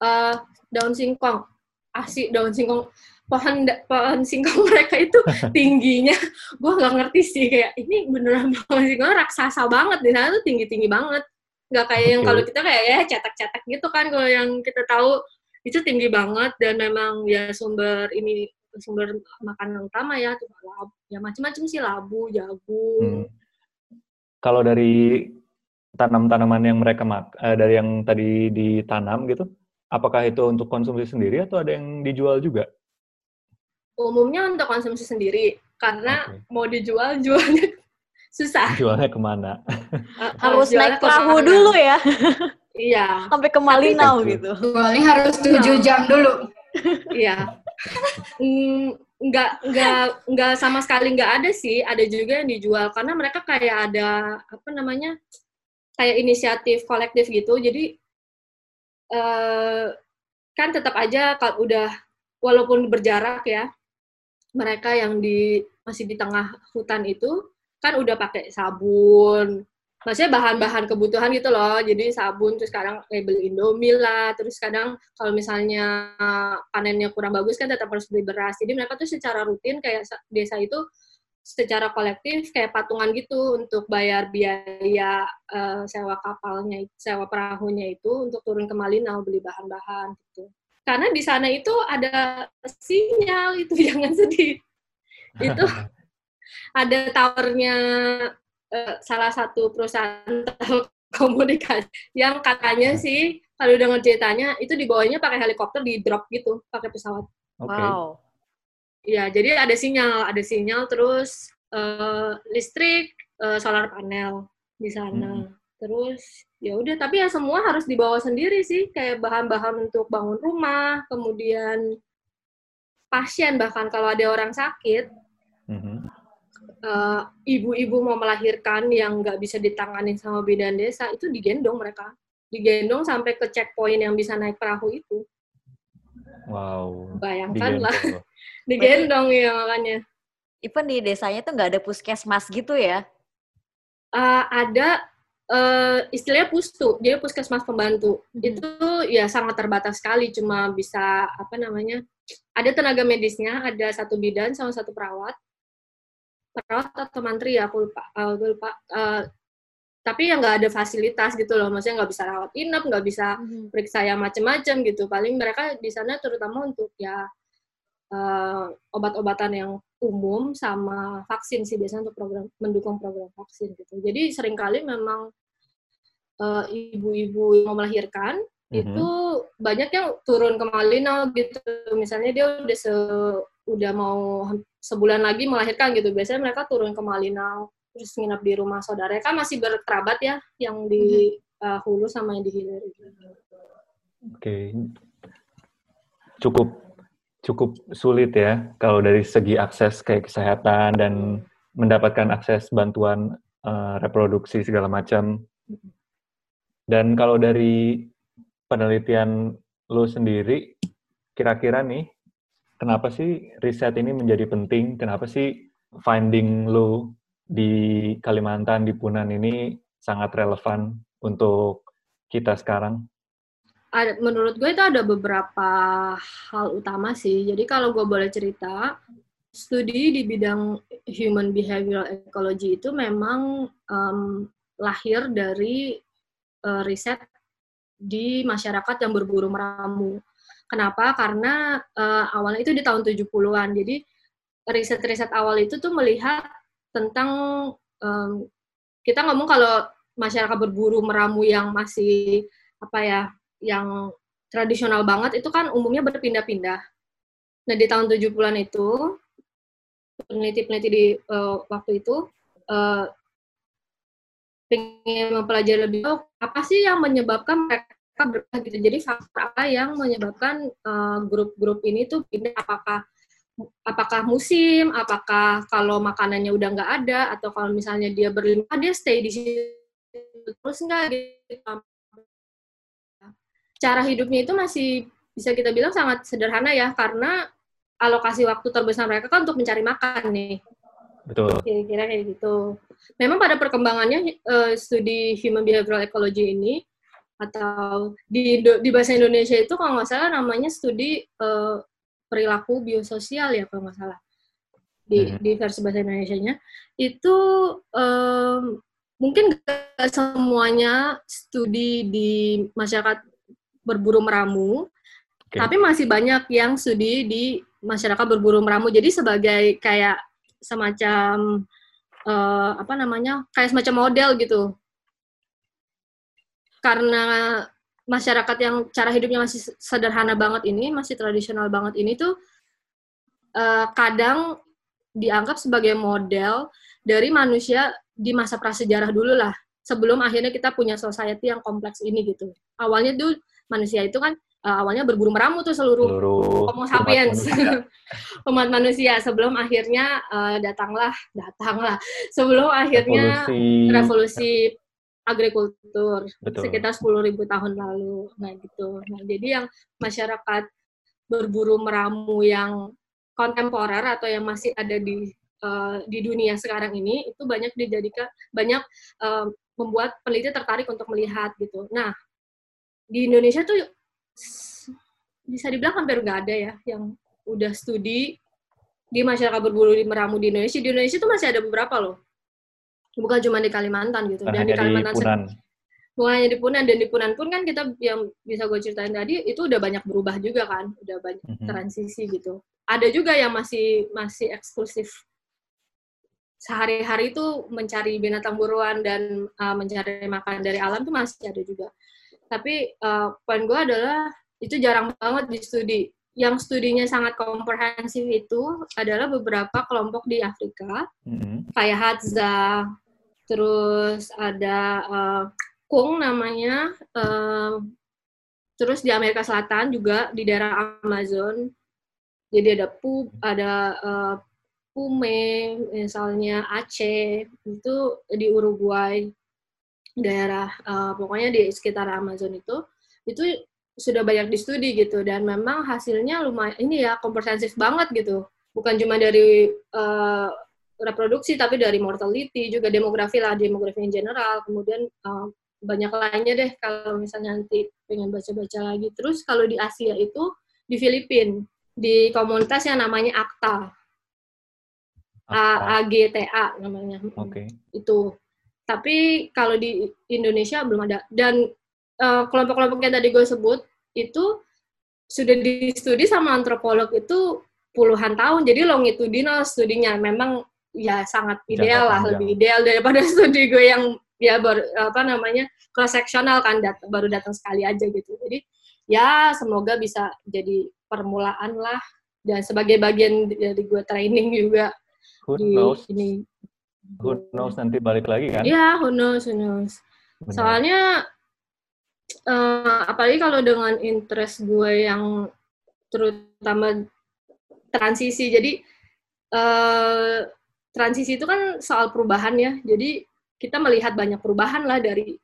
Uh, daun singkong, asik daun singkong. Pohon pohon singkong mereka itu tingginya. Gue nggak ngerti sih kayak ini beneran pohon singkong? Raksasa banget. Di sana tuh tinggi tinggi banget. Nggak kayak yang kalau kita kayak ya cetak-cetak gitu kan. Kalau yang kita tahu itu tinggi banget. Dan memang ya sumber ini sumber makanan utama ya tuh labu, ya macam-macam sih labu jagung hmm. kalau dari tanam-tanaman yang mereka mak eh, dari yang tadi ditanam gitu apakah itu untuk konsumsi sendiri atau ada yang dijual juga umumnya untuk konsumsi sendiri karena okay. mau dijual jualnya susah. Jualnya ke mana? Uh, Harus jualnya naik perahu ke mana. dulu ya, Iya, sampai ke Malinau gitu. Jualnya harus 7 jam dulu. iya. Nggak nggak nggak sama sekali nggak ada sih. Ada juga yang dijual. Karena mereka kayak ada apa namanya kayak inisiatif kolektif gitu. Jadi eh, kan tetap aja kalau udah walaupun berjarak ya mereka yang di masih di tengah hutan itu kan udah pakai sabun maksudnya bahan-bahan kebutuhan gitu loh. Jadi sabun terus kadang label Indomie lah. Terus kadang kalau misalnya panennya kurang bagus kan tetap harus beli beras. Jadi mereka tuh secara rutin kayak sa- desa itu secara kolektif kayak patungan gitu untuk bayar biaya eh, sewa kapalnya sewa perahunya itu untuk turun ke Malinau beli bahan-bahan gitu. Karena di sana itu ada sinyal itu jangan sedih. Itu ada towernya eh, salah satu perusahaan komunikasi yang katanya sih kalau dengar ceritanya itu dibawanya pakai helikopter di drop gitu pakai pesawat Oke. Wow. ya jadi ada sinyal ada sinyal terus eh, listrik eh, solar panel di sana terus ya udah tapi ya semua harus dibawa sendiri sih kayak bahan-bahan untuk bangun rumah kemudian pasien bahkan kalau ada orang sakit Mhm. Eh, ibu-ibu mau melahirkan yang nggak bisa ditanganin sama bidan desa itu digendong mereka. Digendong sampai ke checkpoint yang bisa naik perahu itu. Wow. bayangkan lah. Digendong digendong ya makanya. Even di desanya tuh nggak ada puskesmas gitu ya? Eh, ada eh, istilahnya pustu. Jadi puskesmas pembantu. Mhm. itu ya sangat terbatas sekali. Cuma bisa apa namanya ada tenaga medisnya ada satu bidan sama satu perawat perawat atau mantri ya aku lupa eh, aku lupa Eh, tapi yang nggak ada fasilitas gitu loh maksudnya nggak bisa rawat inap nggak bisa periksa yang macam-macam gitu. Paling mereka di sana terutama untuk ya eh, obat-obatan yang umum sama vaksin sih biasanya untuk program mendukung program vaksin gitu. Jadi sering kali memang ibu-ibu yang mau melahirkan Mhm. itu banyak yang turun ke Malinau gitu. Misalnya dia udah se udah mau sebulan lagi melahirkan gitu. Biasanya mereka turun ke Malinau terus nginap di rumah saudara kan masih berkerabat ya yang di eh, hulu sama yang di hilir gitu. Oke. Cukup cukup sulit ya kalau dari segi akses kayak kesehatan dan mendapatkan akses bantuan eh, reproduksi segala macam. Dan kalau dari penelitian lo sendiri, kira-kira nih, kenapa sih riset ini menjadi penting? Kenapa sih finding lo di Kalimantan, di Punan ini sangat relevan untuk kita sekarang? ada, menurut gue itu ada beberapa hal utama sih. Jadi kalau gue boleh cerita, studi di bidang human behavioral ecology itu memang em, lahir dari eh, riset di masyarakat yang berburu meramu. Kenapa? Karena eh, awalnya itu di tahun 70-an. Jadi riset-riset awal itu tuh melihat tentang em, kita ngomong kalau masyarakat berburu meramu yang masih apa ya yang tradisional banget itu kan umumnya berpindah-pindah. Nah, di tahun 70-an itu peneliti-peneliti di eh, waktu itu eh, pengen mempelajari lebih apa sih yang menyebabkan mereka berubah gitu. Jadi faktor apa yang menyebabkan eh, grup-grup ini tuh pindah apakah apakah musim, apakah kalau makanannya udah nggak ada atau kalau misalnya dia berlimpah dia stay di situ terus nggak gitu cara hidupnya itu masih bisa kita bilang sangat sederhana ya karena alokasi waktu terbesar mereka kan untuk mencari makan nih Betul. kira-kira kayak gitu. Memang pada perkembangannya eh, studi human behavioral ecology ini atau di di bahasa Indonesia itu kalau nggak salah namanya studi eh, perilaku biososial ya kalau nggak salah di Mhm. di versi bahasa Indonesia-nya itu em, mungkin nggak semuanya studi di masyarakat berburu meramu Oke. tapi masih banyak yang studi di masyarakat berburu meramu. Jadi sebagai kayak semacam eh, apa namanya? kayak semacam model gitu. Karena masyarakat yang cara hidupnya masih sederhana banget ini, masih tradisional banget ini tuh eh, kadang dianggap sebagai model dari manusia di masa prasejarah dulu lah sebelum akhirnya kita punya society yang kompleks ini gitu. Awalnya tuh manusia itu kan uh, awalnya berburu meramu tuh seluruh, seluruh Homo sapiens. umat manusia sebelum akhirnya uh, datanglah datanglah. Sebelum akhirnya revolusi, revolusi agrikultur Betul. sekitar sepuluh ribu tahun lalu nah gitu nah jadi yang masyarakat berburu meramu yang kontemporer atau yang masih ada di uh, di dunia sekarang ini itu banyak dijadikan banyak uh, membuat peneliti tertarik untuk melihat gitu. Nah di Indonesia tuh bisa dibilang hampir nggak ada ya yang udah studi di masyarakat berburu di meramu di Indonesia. Di Indonesia tuh masih ada beberapa loh, bukan cuma di Kalimantan gitu. Dan di Kalimantan di bukan hanya di Punan dan di Punan pun kan kita yang bisa gue ceritain tadi itu udah banyak berubah juga kan, udah banyak mm-hmm. transisi gitu. Ada juga yang masih masih eksklusif sehari-hari itu mencari binatang buruan dan uh, mencari makan dari alam tuh masih ada juga. Tapi uh, poin gue adalah itu jarang banget di studi. Yang studinya sangat komprehensif itu adalah beberapa kelompok di Afrika, mm-hmm. kayak Hadza, terus ada uh, Kung namanya, uh, terus di Amerika Selatan juga di daerah Amazon. Jadi ada Pu, ada uh, Pume, misalnya Aceh, itu di Uruguay, daerah uh, pokoknya di sekitar Amazon itu, itu sudah banyak di studi gitu dan memang hasilnya lumayan ini ya komprehensif banget gitu bukan cuma dari uh, reproduksi tapi dari mortality juga demografi lah demografi in general kemudian uh, banyak lainnya deh kalau misalnya nanti pengen baca-baca lagi. Terus kalau di Asia itu di Filipina di komunitas yang namanya ACTA. A namanya. Oke. Okay. Itu. Tapi kalau di Indonesia belum ada. Dan uh, kelompok-kelompok yang tadi gue sebut itu sudah di studi sama antropolog itu puluhan tahun. Jadi longitudinal studinya memang ya sangat ideal lah, lebih ideal daripada studi gue yang ya baru apa namanya cross sectional kan dat baru datang sekali aja gitu. Jadi ya semoga bisa jadi permulaan lah. Dan sebagai bagian dari gue training juga who di knows? ini. Who knows? Nanti balik lagi kan? Ya who knows who knows. Benar. soalnya uh, apalagi kalau dengan interest gue yang terutama transisi. Jadi uh, transisi itu kan soal perubahan ya. Jadi kita melihat banyak perubahan lah dari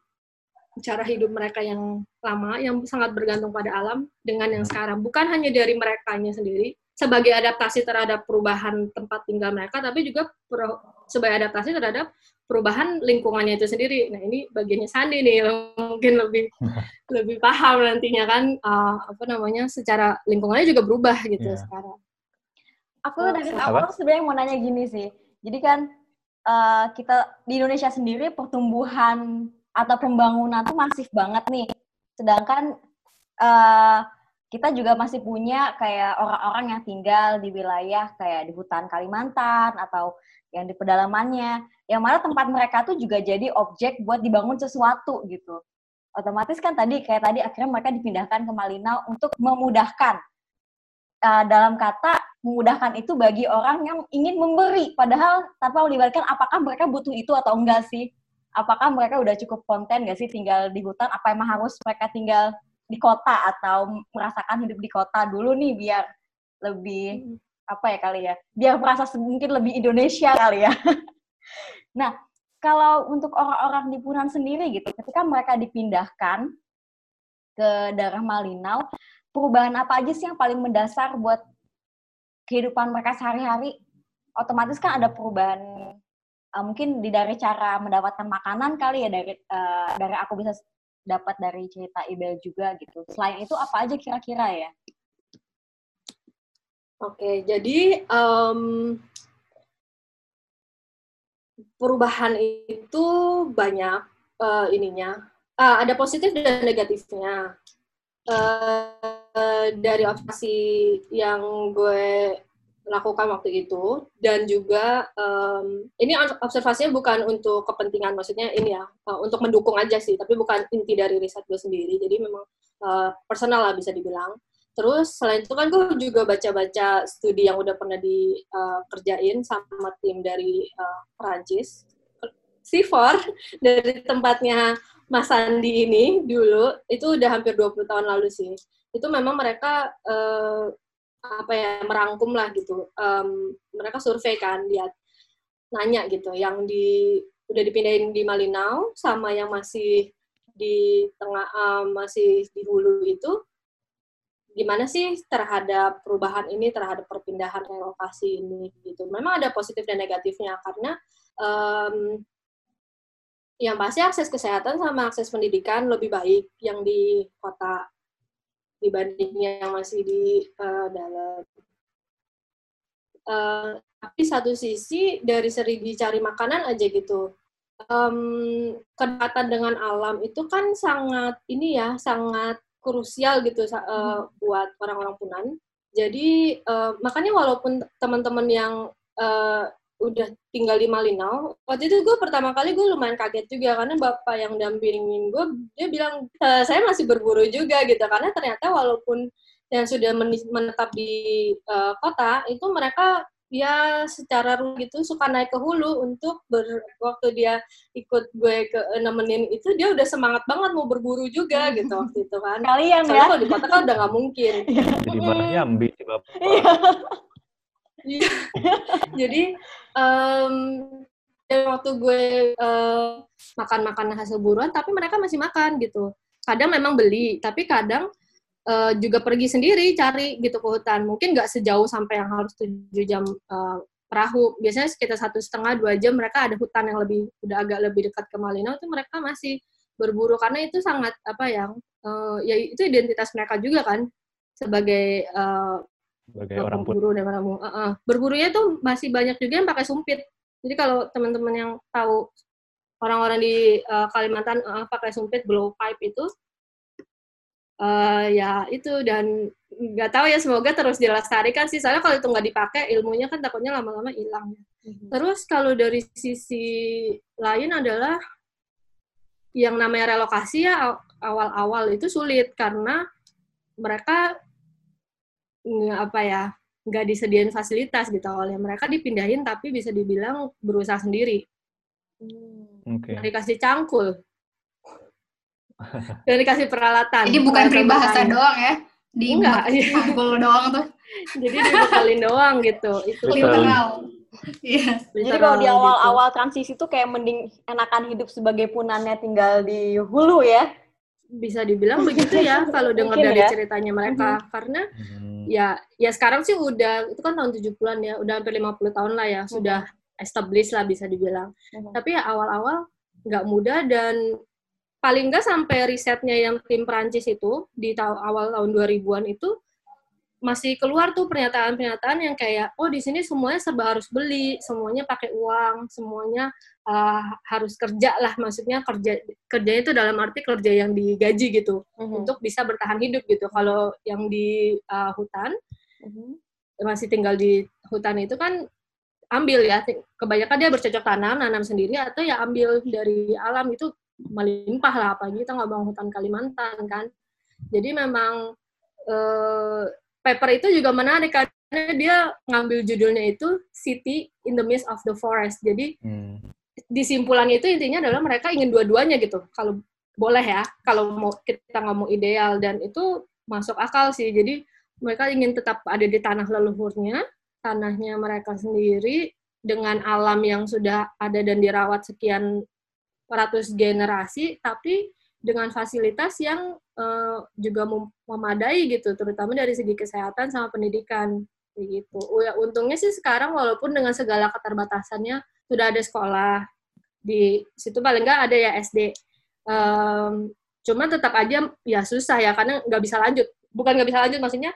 cara hidup mereka yang lama yang sangat bergantung pada alam dengan yang sekarang. Bukan hanya dari mereka sendiri sebagai adaptasi terhadap perubahan tempat tinggal mereka tapi juga pro, sebagai adaptasi terhadap perubahan lingkungannya itu sendiri. Nah ini bagiannya Sandi nih mungkin lebih lebih paham nantinya kan uh, apa namanya secara lingkungannya juga berubah gitu yeah. sekarang. Aku dari awal sebenarnya mau nanya gini sih jadi kan uh, kita di Indonesia sendiri pertumbuhan atau pembangunan tuh masif banget nih. Sedangkan uh, kita juga masih punya kayak orang-orang yang tinggal di wilayah kayak di hutan Kalimantan atau yang di pedalamannya, yang mana tempat mereka tuh juga jadi objek buat dibangun sesuatu gitu. Otomatis kan tadi kayak tadi akhirnya mereka dipindahkan ke Malinau untuk memudahkan uh, dalam kata memudahkan itu bagi orang yang ingin memberi. Padahal tanpa melibatkan apakah mereka butuh itu atau enggak sih? Apakah mereka udah cukup konten gak sih tinggal di hutan? Apa emang harus mereka tinggal di kota atau merasakan hidup di kota dulu nih biar lebih hmm. apa ya kali ya? Biar merasa mungkin lebih Indonesia kali ya. Nah kalau untuk orang-orang di Punan sendiri gitu ketika mereka dipindahkan ke daerah Malinau perubahan apa aja sih yang paling mendasar buat kehidupan mereka sehari-hari? Otomatis kan ada perubahan uh, mungkin di dari cara mendapatkan makanan kali ya dari uh, dari aku bisa dapat dari cerita Ibel juga gitu. Selain itu apa aja kira-kira ya? Oke, jadi um, perubahan itu banyak uh, ininya. Uh, ada positif dan negatifnya. Uh, dari observasi yang gue lakukan waktu itu dan juga um, ini observasinya bukan untuk kepentingan maksudnya ini ya uh, untuk mendukung aja sih tapi bukan inti dari riset gue sendiri. Jadi memang uh, personal lah bisa dibilang. Terus selain itu kan gue juga baca-baca studi yang udah pernah dikerjain uh, sama tim dari uh, Perancis. C4 dari tempatnya Mas Sandi ini dulu itu udah hampir 20 tahun lalu sih. Itu memang mereka uh, apa ya merangkum lah gitu. Um, mereka survei kan lihat nanya gitu yang di udah dipindahin di Malinau sama yang masih di tengah um, masih di hulu itu gimana sih terhadap perubahan ini terhadap perpindahan relokasi ini gitu memang ada positif dan negatifnya karena um, yang pasti akses kesehatan sama akses pendidikan lebih baik yang di kota dibanding yang masih di uh, dalam. Uh, tapi satu sisi dari segi cari makanan aja gitu. Um, kedekatan dengan alam itu kan sangat ini ya sangat krusial gitu uh, buat orang-orang Punan. Jadi uh, makanya walaupun teman-teman yang uh, udah tinggal di Malinau, waktu itu gue pertama kali gue lumayan kaget juga karena bapak yang dampingin gue dia bilang e, saya masih berburu juga gitu. Karena ternyata walaupun yang sudah menetap di uh, kota itu mereka dia secara gitu suka naik ke hulu untuk ber, waktu dia ikut gue ke nemenin itu dia udah semangat banget mau berburu juga gitu waktu itu kan. Kalian Soalnya ya kalau di kota kan udah nggak mungkin. Jadi malah nyambi si bapak. Jadi um, waktu gue uh, makan-makan hasil buruan tapi mereka masih makan gitu kadang memang beli tapi kadang uh, juga pergi sendiri cari gitu ke hutan. Mungkin nggak sejauh sampai yang harus tujuh jam uh, perahu. Biasanya sekitar satu setengah dua jam mereka ada hutan yang lebih udah agak lebih dekat ke Malinau itu mereka masih berburu karena itu sangat apa ya uh, ya itu identitas mereka juga kan sebagai uh, sebagai orang berburu dan uh, uh. berburunya tuh masih banyak juga yang pakai sumpit. Jadi kalau teman-teman yang tahu orang-orang di uh, Kalimantan uh, pakai sumpit blow pipe itu uh, ya itu dan nggak tahu ya semoga terus dilestarikan sih soalnya kalau itu nggak dipakai ilmunya kan takutnya lama-lama hilang mm-hmm. terus kalau dari sisi lain adalah yang namanya relokasi ya awal-awal itu sulit karena mereka apa ya nggak disediain fasilitas gitu awalnya mereka dipindahin tapi bisa dibilang berusaha sendiri hmm. okay. dikasih cangkul dan dikasih peralatan. Jadi bukan peribahasa doang ya? Di Enggak. Sanggul doang tuh. Jadi dibekalin doang gitu. Itu literal. Iya. Jadi kalau di awal-awal gitu. transisi tuh kayak mending enakan hidup sebagai punannya tinggal di hulu ya? Bisa dibilang begitu ya kalau dengar dari ya? ceritanya mereka. Mm -hmm. Karena mm-hmm. ya ya sekarang sih udah itu kan tahun 70-an ya, udah hampir 50 tahun lah ya, mm -hmm. sudah established lah bisa dibilang. Mm -hmm. Tapi ya awal-awal nggak mudah dan paling nggak sampai risetnya yang tim Prancis itu di ta awal tahun 2000-an itu masih keluar tuh pernyataan-pernyataan yang kayak oh di sini semuanya serba harus beli, semuanya pakai uang, semuanya uh, harus kerja lah maksudnya kerja kerjanya itu dalam arti kerja yang digaji gitu uh-huh. untuk bisa bertahan hidup gitu. Kalau yang di uh, hutan uh-huh. masih tinggal di hutan itu kan ambil ya kebanyakan dia bercocok tanam, nanam sendiri atau ya ambil dari alam itu melimpah lah apalagi kita ngomong hutan Kalimantan kan jadi memang eh, paper itu juga menarik karena dia ngambil judulnya itu City in the Midst of the Forest. Jadi hmm. di simpulannya itu intinya adalah mereka ingin dua-duanya gitu. Kalau boleh ya kalau mau kita ngomong ideal dan itu masuk akal sih. Jadi mereka ingin tetap ada di tanah leluhurnya tanahnya mereka sendiri dengan alam yang sudah ada dan dirawat sekian ratus generasi, tapi dengan fasilitas yang uh, juga memadai gitu, terutama dari segi kesehatan sama pendidikan gitu. Ya, untungnya sih sekarang walaupun dengan segala keterbatasannya sudah ada sekolah di situ paling nggak ada ya SD. Um, cuma tetap aja ya susah ya karena nggak bisa lanjut. Bukan nggak bisa lanjut maksudnya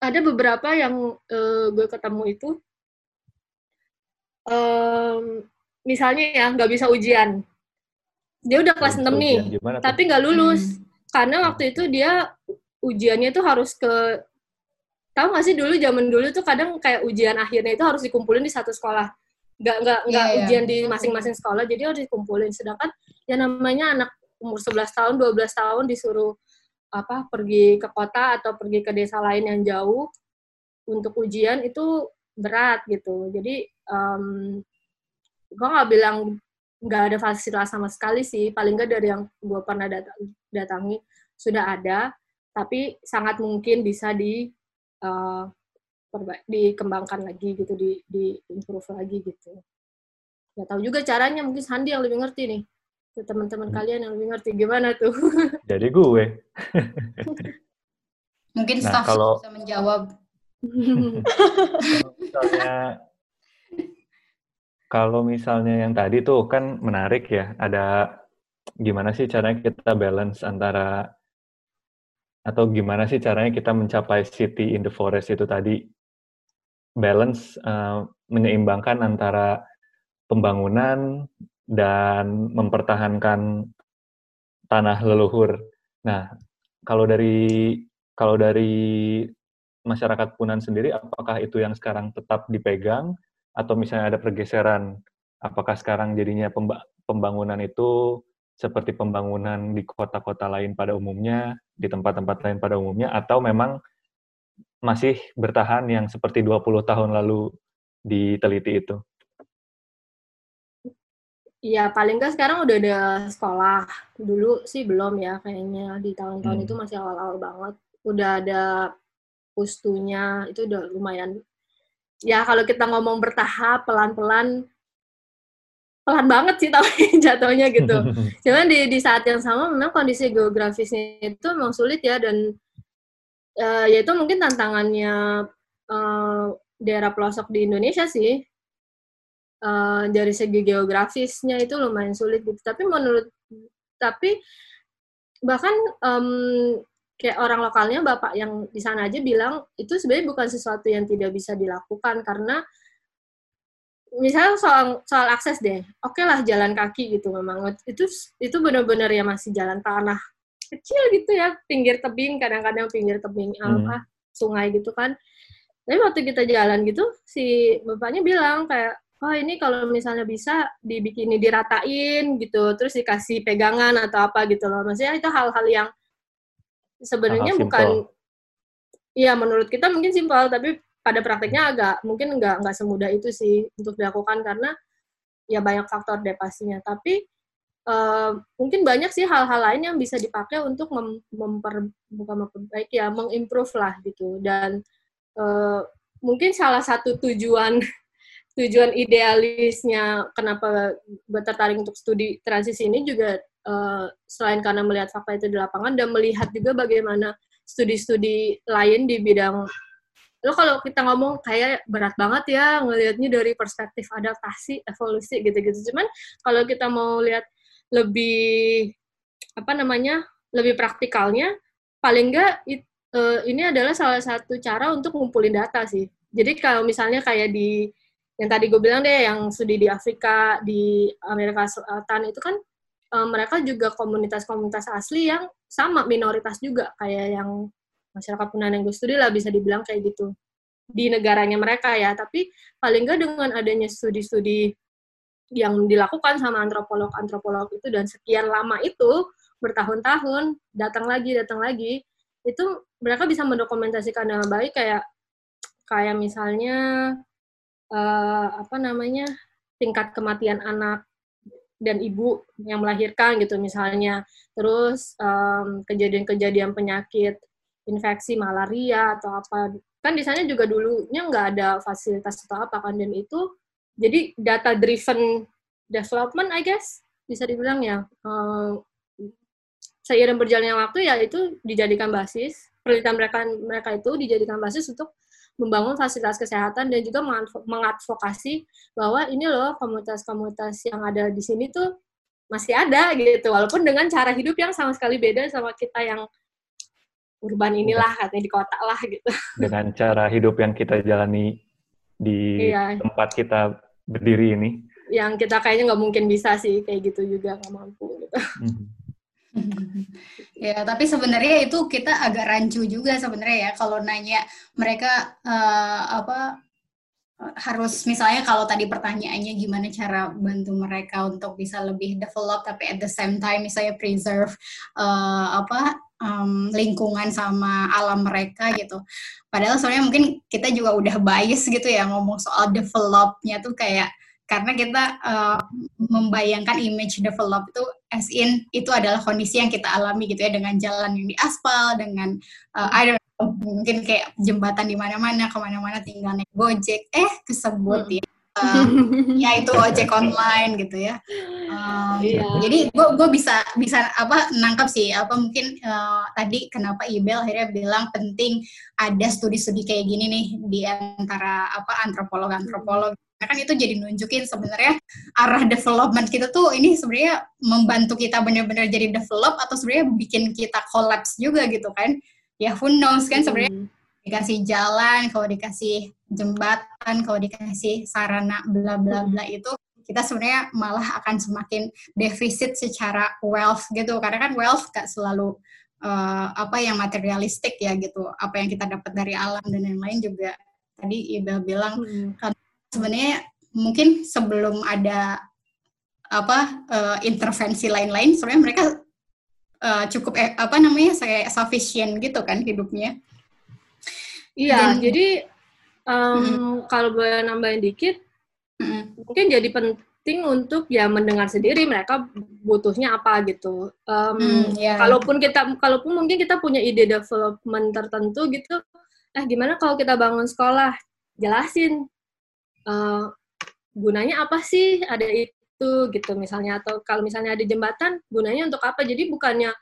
ada beberapa yang uh, gue ketemu itu um, misalnya ya nggak bisa ujian dia udah kelas 6 nih, tapi nggak lulus. Hmm. Karena waktu itu dia ujiannya tuh harus ke tahu nggak sih dulu zaman dulu tuh kadang kayak ujian akhirnya itu harus dikumpulin di satu sekolah nggak nggak nggak yeah, iya. ujian yeah. di masing-masing sekolah jadi harus dikumpulin sedangkan ya namanya anak umur 11 tahun 12 tahun disuruh apa pergi ke kota atau pergi ke desa lain yang jauh untuk ujian itu berat gitu jadi um, gue nggak bilang nggak ada fasilitas sama sekali sih. Paling nggak dari yang gue pernah datang, datangi sudah ada, tapi sangat mungkin bisa di uh, dikembangkan lagi gitu, di, di improve lagi gitu. Ya tahu juga caranya, mungkin Sandi yang lebih ngerti nih. Teman-teman hmm. kalian yang lebih ngerti gimana tuh. Jadi gue. mungkin nah, staff kalau, bisa menjawab. misalnya kalau misalnya yang tadi tuh kan menarik ya, ada gimana sih caranya kita balance antara atau gimana sih caranya kita mencapai city in the forest itu tadi balance uh, menyeimbangkan antara pembangunan dan mempertahankan tanah leluhur. Nah, kalau dari kalau dari masyarakat Punan sendiri, apakah itu yang sekarang tetap dipegang atau misalnya ada pergeseran? Apakah sekarang jadinya pembangunan itu seperti pembangunan di kota-kota lain pada umumnya, di tempat-tempat lain pada umumnya, atau memang masih bertahan yang seperti 20 tahun lalu diteliti itu? Ya, paling nggak sekarang udah ada sekolah. Dulu sih belum ya, kayaknya di tahun-tahun hmm. itu masih awal-awal banget. Udah ada pustunya, itu udah lumayan. Ya, kalau kita ngomong bertahap, pelan-pelan, pelan banget sih tapi jatuhnya gitu. Cuman di di saat yang sama memang kondisi geografisnya itu memang sulit ya dan uh, ya itu mungkin tantangannya uh, daerah pelosok di Indonesia sih. Uh, dari segi geografisnya itu lumayan sulit gitu. Tapi menurut tapi bahkan um, kayak orang lokalnya bapak yang di sana aja bilang itu sebenarnya bukan sesuatu yang tidak bisa dilakukan karena misalnya soal soal akses deh, oke okay lah jalan kaki gitu memang itu itu benar-benar ya masih jalan tanah kecil gitu ya pinggir tebing kadang-kadang pinggir tebing hmm. apa sungai gitu kan. Tapi waktu kita jalan gitu si bapaknya bilang kayak oh ini kalau misalnya bisa dibikin diratain gitu terus dikasih pegangan atau apa gitu loh maksudnya itu hal-hal yang sebenarnya bukan Iya, menurut kita mungkin simpel, tapi pada prakteknya agak mungkin nggak nggak semudah itu sih untuk dilakukan karena ya banyak faktor depresinya tapi uh, mungkin banyak sih hal-hal lain yang bisa dipakai untuk mem memper bukan memperbaiki ya mengimprove lah gitu. Dan uh, mungkin salah satu tujuan tujuan idealisnya kenapa tertarik untuk studi transisi ini juga uh, selain karena melihat fakta itu di lapangan dan melihat juga bagaimana studi-studi lain di bidang lo kalau kita ngomong kayak berat banget ya ngelihatnya dari perspektif adaptasi evolusi gitu-gitu. Cuman kalau kita mau lihat lebih apa namanya lebih praktikalnya paling enggak it, uh, ini adalah salah satu cara untuk ngumpulin data sih. Jadi kalau misalnya kayak di yang tadi gue bilang deh yang studi di Afrika di Amerika Selatan itu kan uh, mereka juga komunitas-komunitas asli yang sama minoritas juga kayak yang masyarakat Punan yang gue studi lah bisa dibilang kayak gitu. Di negaranya mereka ya tapi paling nggak dengan adanya studi-studi yang dilakukan sama antropolog-antropolog itu dan sekian lama itu bertahun-tahun datang lagi datang lagi itu mereka bisa mendokumentasikan dengan baik kayak kayak misalnya uh, apa namanya tingkat kematian anak dan ibu yang melahirkan gitu misalnya. Terus kejadian kejadian-kejadian penyakit infeksi malaria atau apa. Kan di sana juga dulunya nggak ada fasilitas atau apa kan dan itu jadi data driven development I guess bisa dibilang ya. Uh, seiring berjalannya waktu ya itu dijadikan basis penelitian mereka mereka itu dijadikan basis untuk membangun fasilitas kesehatan dan juga mengadvokasi bahwa ini loh komunitas-komunitas yang ada di sini tuh masih ada gitu walaupun dengan cara hidup yang sama sekali beda sama kita yang urban inilah katanya di kota lah gitu. Dengan cara hidup yang kita jalani di iya. tempat kita berdiri ini. Yang kita kayaknya nggak mungkin bisa sih kayak gitu juga nggak mampu gitu. Hmm. ya tapi sebenarnya itu kita agak rancu juga sebenarnya ya kalau nanya mereka uh, apa harus misalnya kalau tadi pertanyaannya gimana cara bantu mereka untuk bisa lebih develop tapi at the same time misalnya preserve uh, apa um, lingkungan sama alam mereka gitu. Padahal sebenarnya mungkin kita juga udah bias gitu ya ngomong soal developnya tuh kayak karena kita uh, membayangkan image develop itu as in itu adalah kondisi yang kita alami gitu ya dengan jalan yang di aspal dengan uh, I don't know, mungkin kayak jembatan di mana-mana ke mana-mana tinggal naik gojek eh kesebut hmm. ya uh, ya itu ojek online gitu ya uh, yeah. jadi gue gue bisa bisa apa nangkap sih apa mungkin uh, tadi kenapa Ibel akhirnya bilang penting ada studi-studi kayak gini nih di antara apa antropolog antropolog kan itu jadi nunjukin sebenarnya arah development kita tuh ini sebenarnya membantu kita benar-benar jadi develop atau sebenarnya bikin kita collapse juga gitu kan ya who knows kan sebenarnya hmm. dikasih jalan kalau dikasih jembatan kalau dikasih sarana bla bla bla hmm. itu kita sebenarnya malah akan semakin defisit secara wealth gitu karena kan wealth gak selalu uh, apa yang materialistik ya gitu apa yang kita dapat dari alam dan lain-lain juga tadi Ibel bilang hmm. kan sebenarnya mungkin sebelum ada apa uh, intervensi lain-lain sebenarnya mereka uh, cukup eh, apa namanya saya sufficient gitu kan hidupnya. Iya, Dan, jadi um, hmm. kalau boleh nambahin dikit, hmm. mungkin jadi penting untuk ya mendengar sendiri mereka butuhnya apa gitu. Um, hmm, yeah. Kalaupun kita, kalaupun mungkin kita punya ide development tertentu gitu, eh gimana kalau kita bangun sekolah, jelasin uh, gunanya apa sih ada itu gitu misalnya? Atau kalau misalnya ada jembatan gunanya untuk apa? Jadi bukannya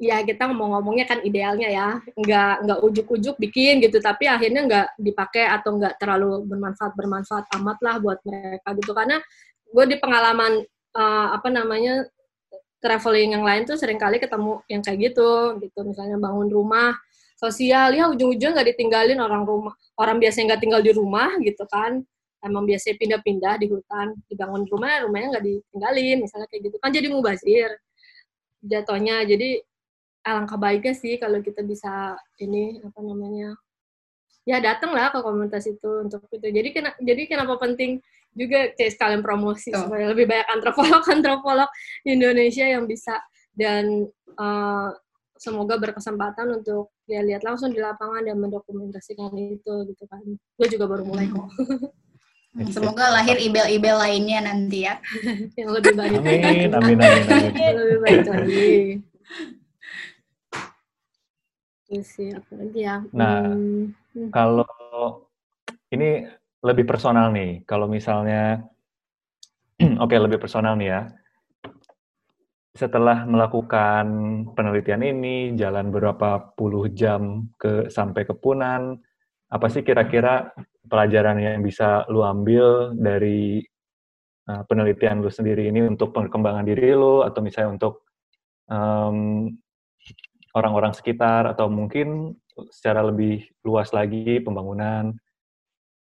ya kita ngomong-ngomongnya kan idealnya ya nggak nggak ujuk-ujuk bikin gitu tapi akhirnya nggak dipakai atau nggak terlalu bermanfaat bermanfaat amat lah buat mereka gitu. Karena gue di pengalaman uh, apa namanya traveling yang lain tuh sering kali ketemu yang kayak gitu gitu. Misalnya bangun rumah sosial. Ya ujung-ujung nggak ditinggalin orang rumah. Orang biasa nggak tinggal di rumah gitu kan. Emang biasanya pindah-pindah di hutan dibangun rumah rumahnya nggak ditinggalin misalnya kayak gitu kan. Jadi mubazir jatuhnya. Jadi alangkah baiknya sih kalau kita bisa ini apa namanya ya datang lah ke komunitas itu untuk itu. Jadi kena, jadi kenapa penting juga kayak sekalian promosi oh. supaya lebih banyak antropolog antropolog Indonesia yang bisa. Dan uh, semoga berkesempatan untuk ya lihat langsung di lapangan dan mendokumentasikan itu gitu kan. Gue juga baru mulai kok. Hmm, semoga lahir ibel-ibel lainnya nanti ya. yang lebih baik. Amin, amin, amin, amin. lebih baik lagi. Apa lagi ya. Nah, hmm. kalau ini lebih personal nih. Kalau misalnya, oke okay, lebih personal nih ya setelah melakukan penelitian ini, jalan berapa puluh jam ke sampai ke Punan, apa sih kira-kira pelajaran yang bisa lu ambil dari uh, penelitian lu sendiri ini untuk perkembangan diri lu atau misalnya untuk um, orang-orang sekitar atau mungkin secara lebih luas lagi pembangunan.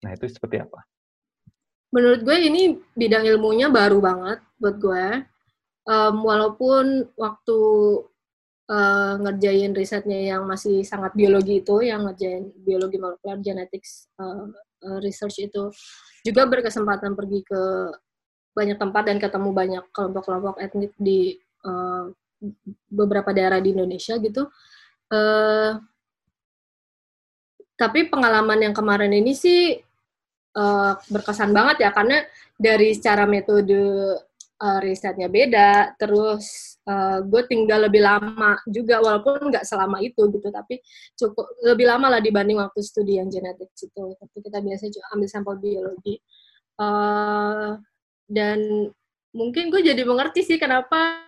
Nah, itu seperti apa? Menurut gue ini bidang ilmunya baru banget buat gue um, walaupun waktu uh, ngerjain risetnya yang masih sangat biologi itu, yang ngerjain biologi molekuler genetics uh, research itu, juga berkesempatan pergi ke banyak tempat dan ketemu banyak kelompok-kelompok etnik di uh, beberapa daerah di Indonesia gitu. Uh, tapi pengalaman yang kemarin ini sih uh, berkesan banget ya karena dari secara metode uh, risetnya beda, terus uh, gue tinggal lebih lama juga, walaupun nggak selama itu gitu, tapi cukup lebih lama lah dibanding waktu studi yang genetik itu. Tapi kita biasanya juga ambil sampel biologi. Uh, dan mungkin gue jadi mengerti sih kenapa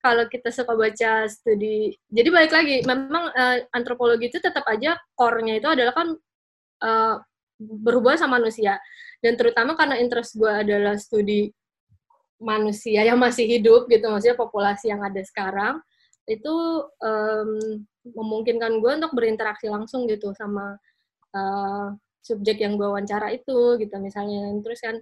kalau kita suka baca studi, jadi balik lagi, memang uh, antropologi itu tetap aja core-nya itu adalah kan uh, berhubungan sama manusia. Dan terutama karena interest gue adalah studi manusia yang masih hidup gitu maksudnya populasi yang ada sekarang itu um, memungkinkan gue untuk berinteraksi langsung gitu sama uh, subjek yang gue wawancara itu gitu misalnya. Terus kan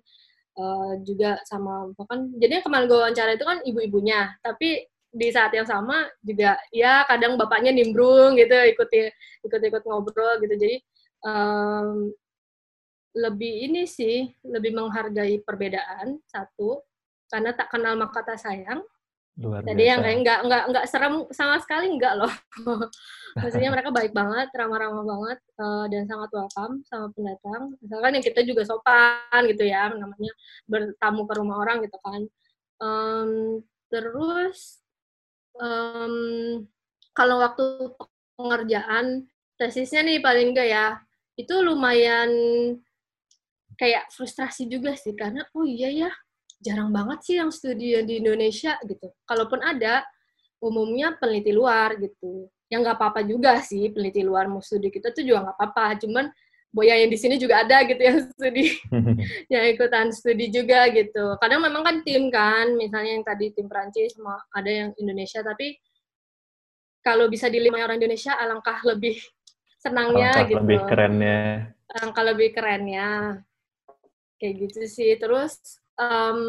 uh, juga sama bahkan jadi yang kemarin gue wawancara itu kan ibu-ibunya tapi di saat yang sama juga ya kadang bapaknya nimbrung gitu ikuti ikut-ikut ngobrol gitu. Jadi um, lebih ini sih lebih menghargai perbedaan satu karena tak kenal maka tak sayang Luar Jadi yang biasa. kayak nggak nggak nggak serem sama sekali nggak loh. Maksudnya mereka baik banget, ramah-ramah banget eh, dan sangat welcome sama pendatang. Misalkan yang kita juga sopan gitu ya, namanya bertamu ke rumah orang gitu kan. Em, terus em, kalau waktu pengerjaan tesisnya nih paling enggak ya, itu lumayan kayak frustrasi juga sih karena oh iya ya jarang banget sih yang studi di Indonesia gitu. Kalaupun ada, umumnya peneliti luar gitu. Yang nggak apa-apa juga sih peneliti luar mau studi kita tuh juga nggak apa-apa. Cuman boya yang di sini juga ada gitu yang studi, yang ikutan studi juga gitu. Kadang memang kan tim kan, misalnya yang tadi tim Prancis sama ada yang Indonesia, tapi kalau bisa dilima orang Indonesia alangkah lebih senangnya Alangkah gitu lebih kerennya. angka lebih kerennya kayak gitu sih terus em,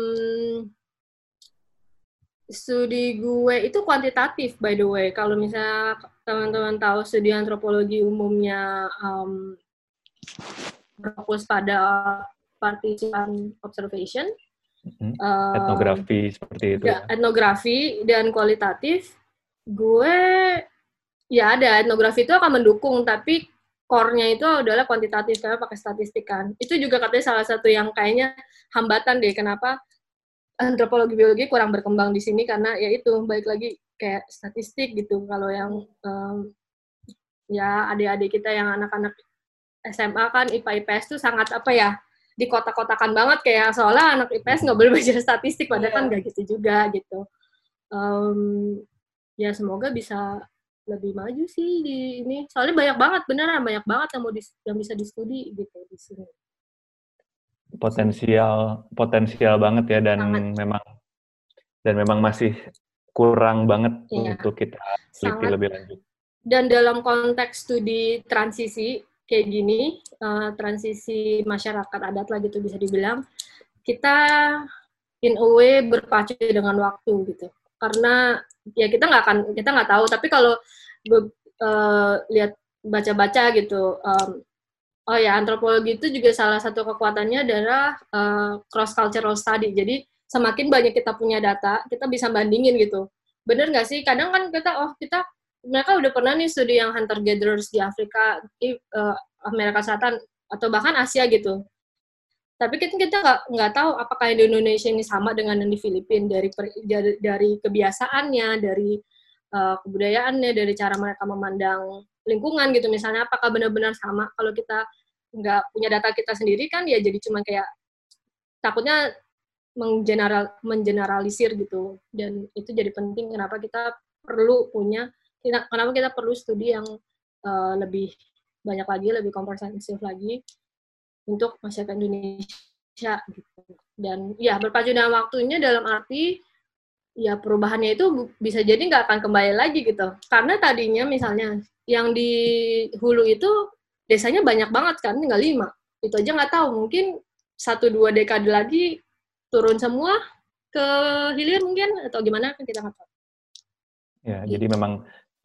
studi gue itu kuantitatif by the way kalau misalnya teman-teman tahu studi antropologi umumnya em, fokus pada partisipan observation Mhm. em, Etnografi seperti itu. ya, etnografi dan kualitatif gue ya ada etnografi itu akan mendukung tapi core-nya itu adalah kuantitatif karena pakai statistik kan. Itu juga katanya salah satu yang kayaknya hambatan deh kenapa antropologi biologi kurang berkembang di sini karena ya itu baik lagi kayak statistik gitu. Kalau yang em, ya adik-adik kita yang anak-anak SMA kan IPA IPS tuh sangat apa ya di kotak-kotakan banget kayak soalnya anak IPS nggak boleh belajar statistik padahal kan nggak gitu juga gitu. Em, ya semoga bisa lebih maju sih di ini soalnya banyak banget beneran banyak banget yang mau dis- yang bisa distudi gitu di sini Potensial potensial banget ya dan Sangat. memang dan memang masih kurang banget Iya. untuk kita teliti lebih lanjut. dan dalam konteks studi transisi kayak gini eh, transisi masyarakat adat lah gitu bisa dibilang kita in a way berpacu dengan waktu gitu karena ya kita nggak akan kita nggak tahu. Tapi kalau be- eh, lihat baca-baca gitu em, oh ya antropologi itu juga salah satu kekuatannya adalah cross cultural study. Jadi semakin banyak kita punya data kita bisa bandingin gitu. Bener nggak sih? Kadang kan kita oh kita mereka udah pernah nih studi yang hunter gatherers di Afrika di eh, Amerika Selatan atau bahkan Asia gitu tapi kita kita nggak tahu apakah di Indonesia ini sama dengan yang di Filipina dari dari, dari kebiasaannya dari eh, kebudayaannya dari cara mereka memandang lingkungan gitu. Misalnya apakah benar-benar sama kalau kita nggak punya data kita sendiri kan ya jadi cuma kayak takutnya menggeneral mengeneralisir gitu. Dan itu jadi penting kenapa kita perlu punya kenapa kita perlu studi yang eh, lebih banyak lagi lebih komprehensif lagi untuk masyarakat Indonesia gitu. Dan ya berpacu dengan waktunya dalam arti ya perubahannya itu bisa jadi nggak akan kembali lagi gitu. Karena tadinya misalnya yang di hulu itu desanya banyak banget kan tinggal lima. Itu aja nggak tahu mungkin satu dua dekade lagi turun semua ke hilir mungkin atau gimana kan kita nggak tahu. Ya, Gitu. jadi memang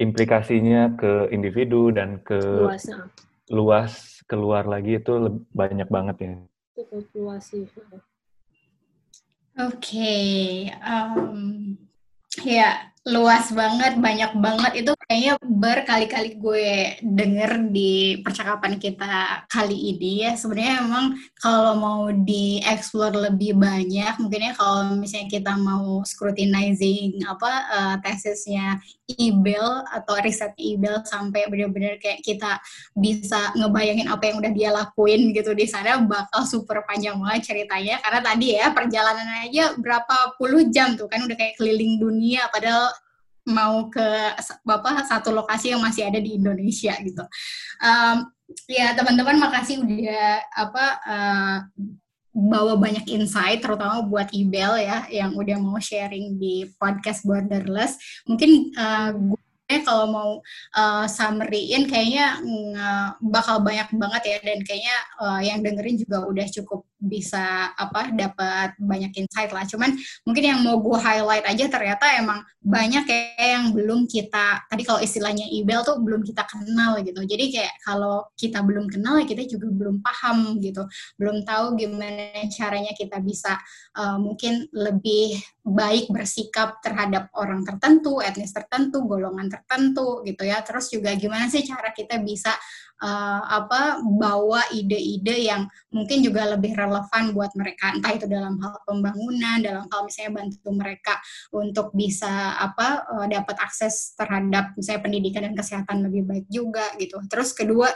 implikasinya ke individu dan ke luasnya luas keluar lagi itu banyak banget ya. cukup luas sih Oke, em, ya luas banget, banyak banget. Itu kayaknya berkali-kali gue denger di percakapan kita kali ini ya. Sebenarnya emang kalau mau dieksplor lebih banyak, mungkinnya kalau misalnya kita mau scrutinizing apa eh, tesisnya IBEL atau riset IBEL sampai benar-benar kayak kita bisa ngebayangin apa yang udah dia lakuin gitu di sana bakal super panjang banget ceritanya karena tadi ya perjalanan aja berapa puluh jam tuh kan udah kayak keliling dunia padahal mau ke bapak satu lokasi yang masih ada di Indonesia gitu. Em, ya teman-teman makasih udah apa eh, bawa banyak insight terutama buat Ibel ya yang udah mau sharing di podcast Borderless. Mungkin eh, gue kalau mau uh, summary-in kayaknya uh, bakal banyak banget ya dan kayaknya uh, yang dengerin juga udah cukup bisa apa dapat banyak insight lah. Cuman mungkin yang mau gue highlight aja ternyata emang banyak kayak yang belum kita tadi kalau istilahnya Ibel tuh belum kita kenal gitu. Jadi kayak kalau kita belum kenal ya kita juga belum paham gitu. Belum tahu gimana caranya kita bisa uh, mungkin lebih baik bersikap terhadap orang tertentu, etnis tertentu, golongan tertentu gitu ya. Terus juga gimana sih cara kita bisa uh, apa bawa ide-ide yang mungkin juga lebih relevan buat mereka. Entah itu dalam hal pembangunan dalam hal misalnya bantu mereka untuk bisa apa uh, dapat akses terhadap misalnya pendidikan dan kesehatan lebih baik juga gitu. Terus kedua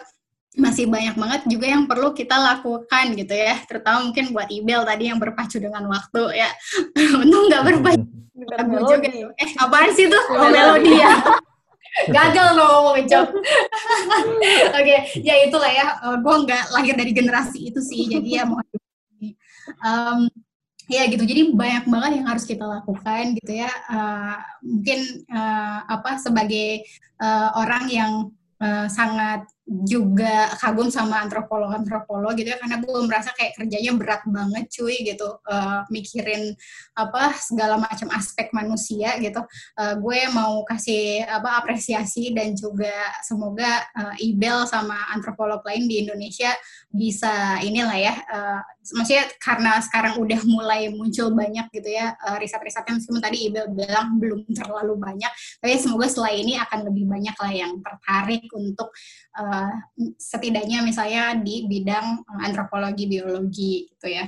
masih banyak banget juga yang perlu kita lakukan gitu ya. Terutama mungkin buat Ibel tadi yang berpacu dengan waktu ya. Untung nggak berpacu juga. Eh apaan sih tuh oh melodi ya gagal lo ngomong job oke okay, ya itulah ya. Uh, eh, gue nggak lahir dari generasi itu sih jadi ya mau um, ya gitu. Jadi banyak banget yang harus kita lakukan gitu ya. Uh, mungkin uh, apa sebagai uh, orang yang uh, sangat juga kagum sama antropolog-antropolog gitu ya karena gue merasa kayak kerjanya berat banget cuy gitu. Uh, mikirin apa segala macam aspek manusia gitu. Uh, gue mau kasih apa apresiasi dan juga semoga uh, Ibel sama antropolog lain di Indonesia bisa inilah ya uh, maksudnya karena sekarang udah mulai muncul banyak gitu ya riset-risetnya meskipun tadi Ibel bilang belum terlalu banyak tapi semoga setelah ini akan lebih banyak lah yang tertarik untuk uh, setidaknya misalnya di bidang antropologi biologi gitu ya.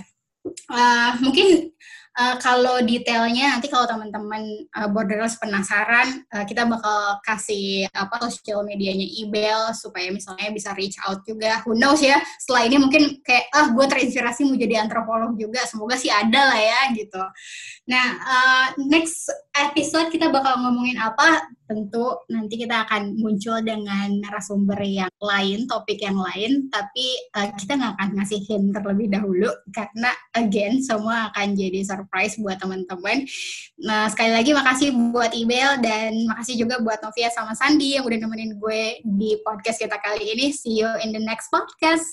Uh, mungkin uh, kalau detailnya nanti kalau teman-teman uh, borderless penasaran, uh, kita bakal kasih apa sosial medianya email supaya misalnya bisa reach out juga. Who knows ya? Setelah ini mungkin kayak ah gue terinspirasi mau jadi antropolog juga. Semoga sih ada lah ya gitu. Nah uh, next episode kita bakal ngomongin apa? Tentu nanti kita akan muncul dengan narasumber yang lain, topik yang lain, tapi uh, kita nggak akan ngasih hint terlebih dahulu karena again semua akan jadi surprise buat teman-teman. Nah sekali lagi makasih buat email dan makasih juga buat Novia sama Sandi yang udah nemenin gue di podcast kita kali ini. See you in the next podcast.